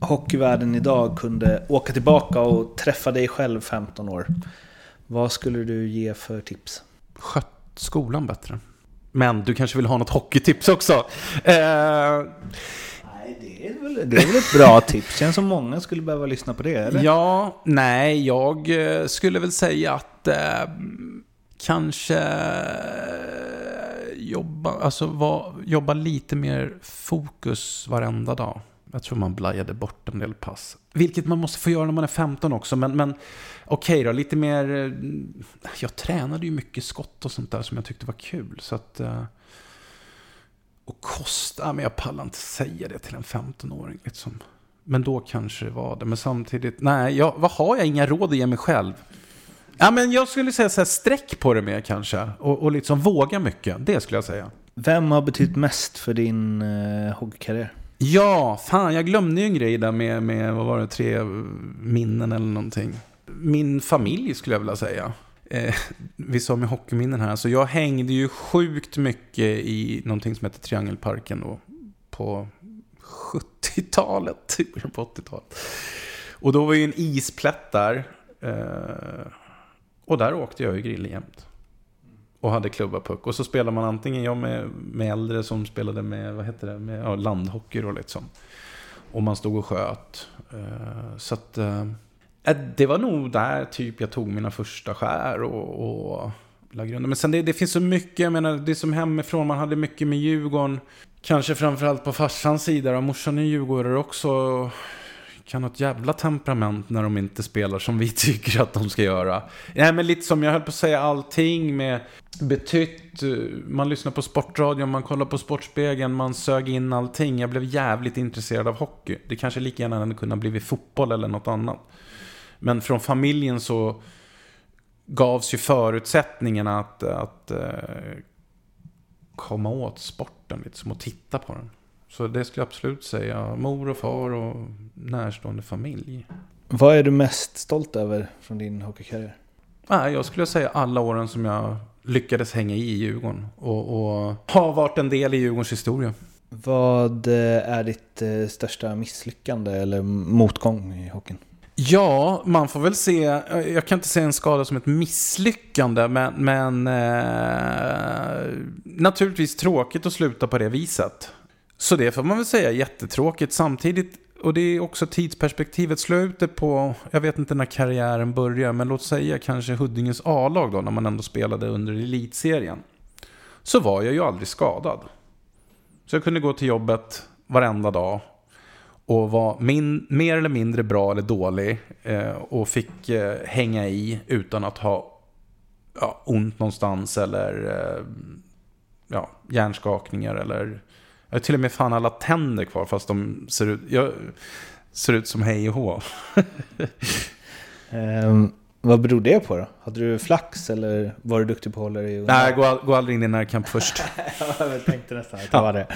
B: hockeyvärlden idag kunde åka tillbaka och träffa dig själv 15 år. Vad skulle du ge för tips?
A: Skött skolan bättre. Men du kanske vill ha något hockeytips också? Eh,
B: det är, väl, det är väl ett bra tips. Känns som många skulle behöva lyssna på det, eller?
A: Ja, nej, jag eh, skulle väl säga att eh, kanske eh, jobba, alltså, var, jobba lite mer fokus varenda dag. Jag tror man blajade bort en del pass. Vilket man måste få göra när man är 15 också. Men, men okej okay då, lite mer... Eh, jag tränade ju mycket skott och sånt där som jag tyckte var kul. Så att... Och kosta, men jag pallar inte säga det till en 15-åring. Liksom. Men då kanske det var det. Men samtidigt, nej, jag, vad har jag inga råd att ge mig själv? Ja, men jag skulle säga så här, sträck på det mer kanske. Och, och liksom våga mycket. Det skulle jag säga.
B: Vem har betytt mest för din eh, hockeykarriär?
A: Ja, fan, jag glömde ju en grej där med, med, vad var det, tre minnen eller någonting. Min familj skulle jag vilja säga eh, vi sa med hockeyminnen här, alltså jag hängde ju sjukt mycket i någonting som heter Triangelparken då, på 70-talet, *laughs* typ, på 80-talet. Och då var ju en isplätt där. Eh, och där åkte jag ju grill jämt. Och hade klubba-puck. Och så spelade man antingen jag med, med äldre som spelade med, vad heter det, med ja, landhockey då liksom. Och man stod och sköt. Eh, så att... Eh, Äh, det var nog där typ jag tog mina första skär och, och la grunden. Men sen det, det, finns så mycket, jag menar det är som hemifrån, man hade mycket med Djurgården. Kanske framförallt på farsans sida, och morsan är djurgårdare också. Kan ha ett jävla temperament när de inte spelar som vi *laughs* tycker att de ska göra. Nej men lite som jag höll på att säga allting med betytt. Man lyssnar på sportradion, man kollar på Sportspegeln, man sög in allting. Jag blev jävligt intresserad av hockey. Det kanske lika gärna hade kunnat blivit fotboll eller något annat. Men från familjen så gavs ju förutsättningarna att, att eh, komma åt sporten, liksom, och titta på den. Så det skulle jag absolut säga. Mor och far och närstående familj.
B: Vad är du mest stolt över från din hockeykarriär?
A: Nej, jag skulle säga alla åren som jag lyckades hänga i Djurgården. Och, och har varit en del i Djurgårdens historia.
B: Vad eh, är ditt eh, största misslyckande eller motgång i hockeyn?
A: Ja, man får väl se. Eh, jag kan inte se en skada som ett misslyckande, men, men eh, naturligtvis tråkigt att sluta på det viset. Så det får man väl säga jättetråkigt. Samtidigt, och det är också tidsperspektivet, slå ut det på, jag vet inte när karriären börjar, men låt säga kanske Huddinges A-lag då, när man ändå spelade under elitserien. Så var jag ju aldrig skadad. Så jag kunde gå till jobbet varenda dag och var min, mer eller mindre bra eller dålig eh, och fick eh, hänga i utan att ha ja, ont någonstans eller eh, ja, hjärnskakningar eller jag har till och med fan alla tänder kvar fast de ser ut, jag, ser ut som hej och hå.
B: um, *laughs* vad beror det på då? Hade du flax eller var du duktig på att hålla dig
A: Nej, gå, gå aldrig in i närkamp först. *laughs*
B: jag tänkte nästan att det var det.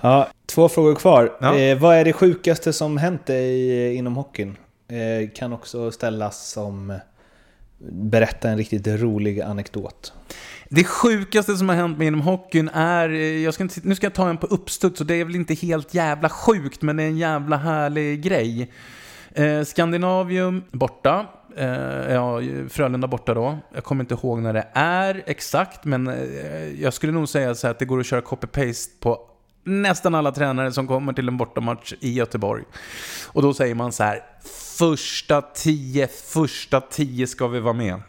B: Ja, två frågor kvar. Ja. Eh, vad är det sjukaste som hänt dig inom hockeyn? Eh, kan också ställas som berätta en riktigt rolig anekdot.
A: Det sjukaste som har hänt mig inom hockeyn är, jag ska inte, nu ska jag ta en på uppstuds och det är väl inte helt jävla sjukt men det är en jävla härlig grej. Eh, Skandinavium borta, eh, ja, Frölunda borta då. Jag kommer inte ihåg när det är exakt men eh, jag skulle nog säga så att det går att köra copy-paste på nästan alla tränare som kommer till en bortamatch i Göteborg. Och då säger man så här, första tio, första tio ska vi vara med.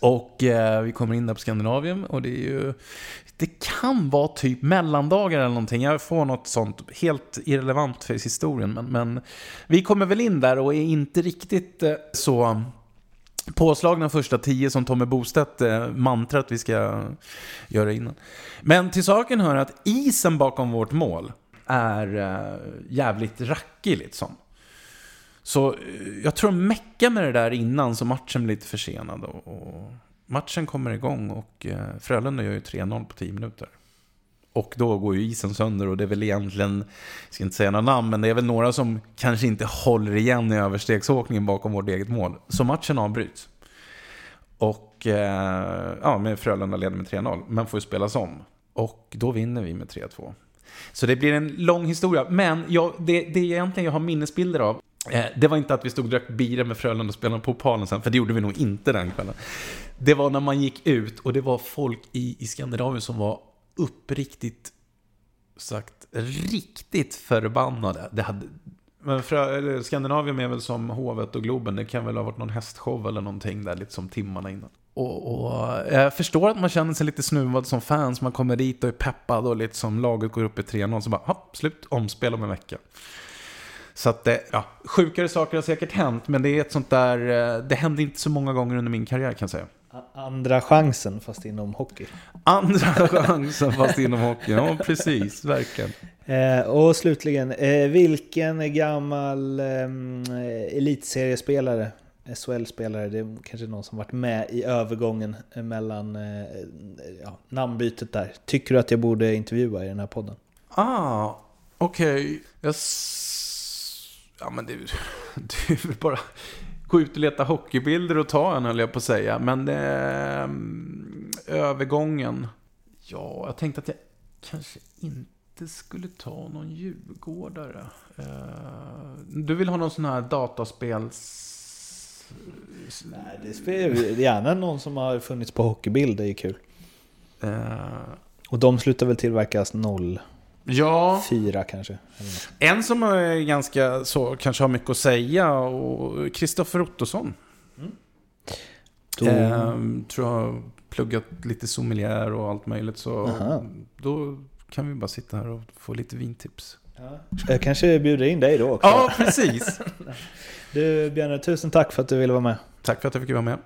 A: Och eh, vi kommer in där på Skandinavien och det är ju... Det kan vara typ mellandagar eller någonting. Jag får något sånt helt irrelevant för historien. Men, men vi kommer väl in där och är inte riktigt eh, så påslagna första tio som Tommy Bostedt eh, mantrat vi ska göra innan. Men till saken hör att isen bakom vårt mål är eh, jävligt rackig liksom. Så eh, jag tror de meckar med det där innan så matchen blir lite försenad. Och, och matchen kommer igång och eh, Frölunda gör ju 3-0 på 10 minuter. Och då går ju isen sönder och det är väl egentligen, jag ska inte säga några namn, men det är väl några som kanske inte håller igen i överstegsåkningen bakom vårt eget mål. Så matchen avbryts. Och eh, ja, med Frölunda leder med 3-0, men får ju spelas om. Och då vinner vi med 3-2. Så det blir en lång historia. Men jag, det, det egentligen jag har minnesbilder av, Eh, det var inte att vi stod och drack bira med Frölunda och spelade på Palen sen, för det gjorde vi nog inte den kvällen. Det var när man gick ut och det var folk i, i Skandinavien som var uppriktigt sagt riktigt förbannade. Det hade, men för, Skandinavien är väl som Hovet och Globen. Det kan väl ha varit någon hästshow eller någonting där, lite som timmarna innan. Och, och, eh, jag förstår att man känner sig lite snuvad som fans. Man kommer dit och är peppad och lite som laget går upp i 3-0. Så bara, hopp, slut, omspel om en vecka. Så att det, ja, sjukare saker har säkert hänt. Men det är ett sånt där, eh, det hände inte så många gånger under min karriär kan jag säga.
B: Andra chansen fast inom hockey.
A: Andra *laughs* chansen fast inom hockey, ja precis, verkligen.
B: Eh, och slutligen, eh, vilken gammal eh, elitseriespelare, SHL-spelare, det är kanske någon som varit med i övergången mellan eh, ja, namnbytet där. Tycker du att jag borde intervjua i den här podden?
A: Ah, okej. Okay. Ja men det, *laughs* det är väl bara gå ut och leta hockeybilder och ta en höll jag på att säga. Men det, äh, övergången. Ja, jag tänkte att jag kanske inte skulle ta någon djurgårdare. Uh, du vill ha någon sån här dataspels...
B: Nej, det spelar gärna någon som har funnits på hockeybild, det är kul. Uh, och de slutar väl tillverkas noll?
A: Ja.
B: Fyra kanske.
A: En som är ganska så, kanske har mycket att säga, och Kristoffer Ottosson. Mm. Då... Ehm, tror jag har pluggat lite sommelier och allt möjligt. Så Aha. då kan vi bara sitta här och få lite vintips.
B: Ja. Jag kanske bjuder in dig då också.
A: Ja, precis. *laughs*
B: du Björne, tusen tack för att du ville vara med.
A: Tack för att jag fick vara med.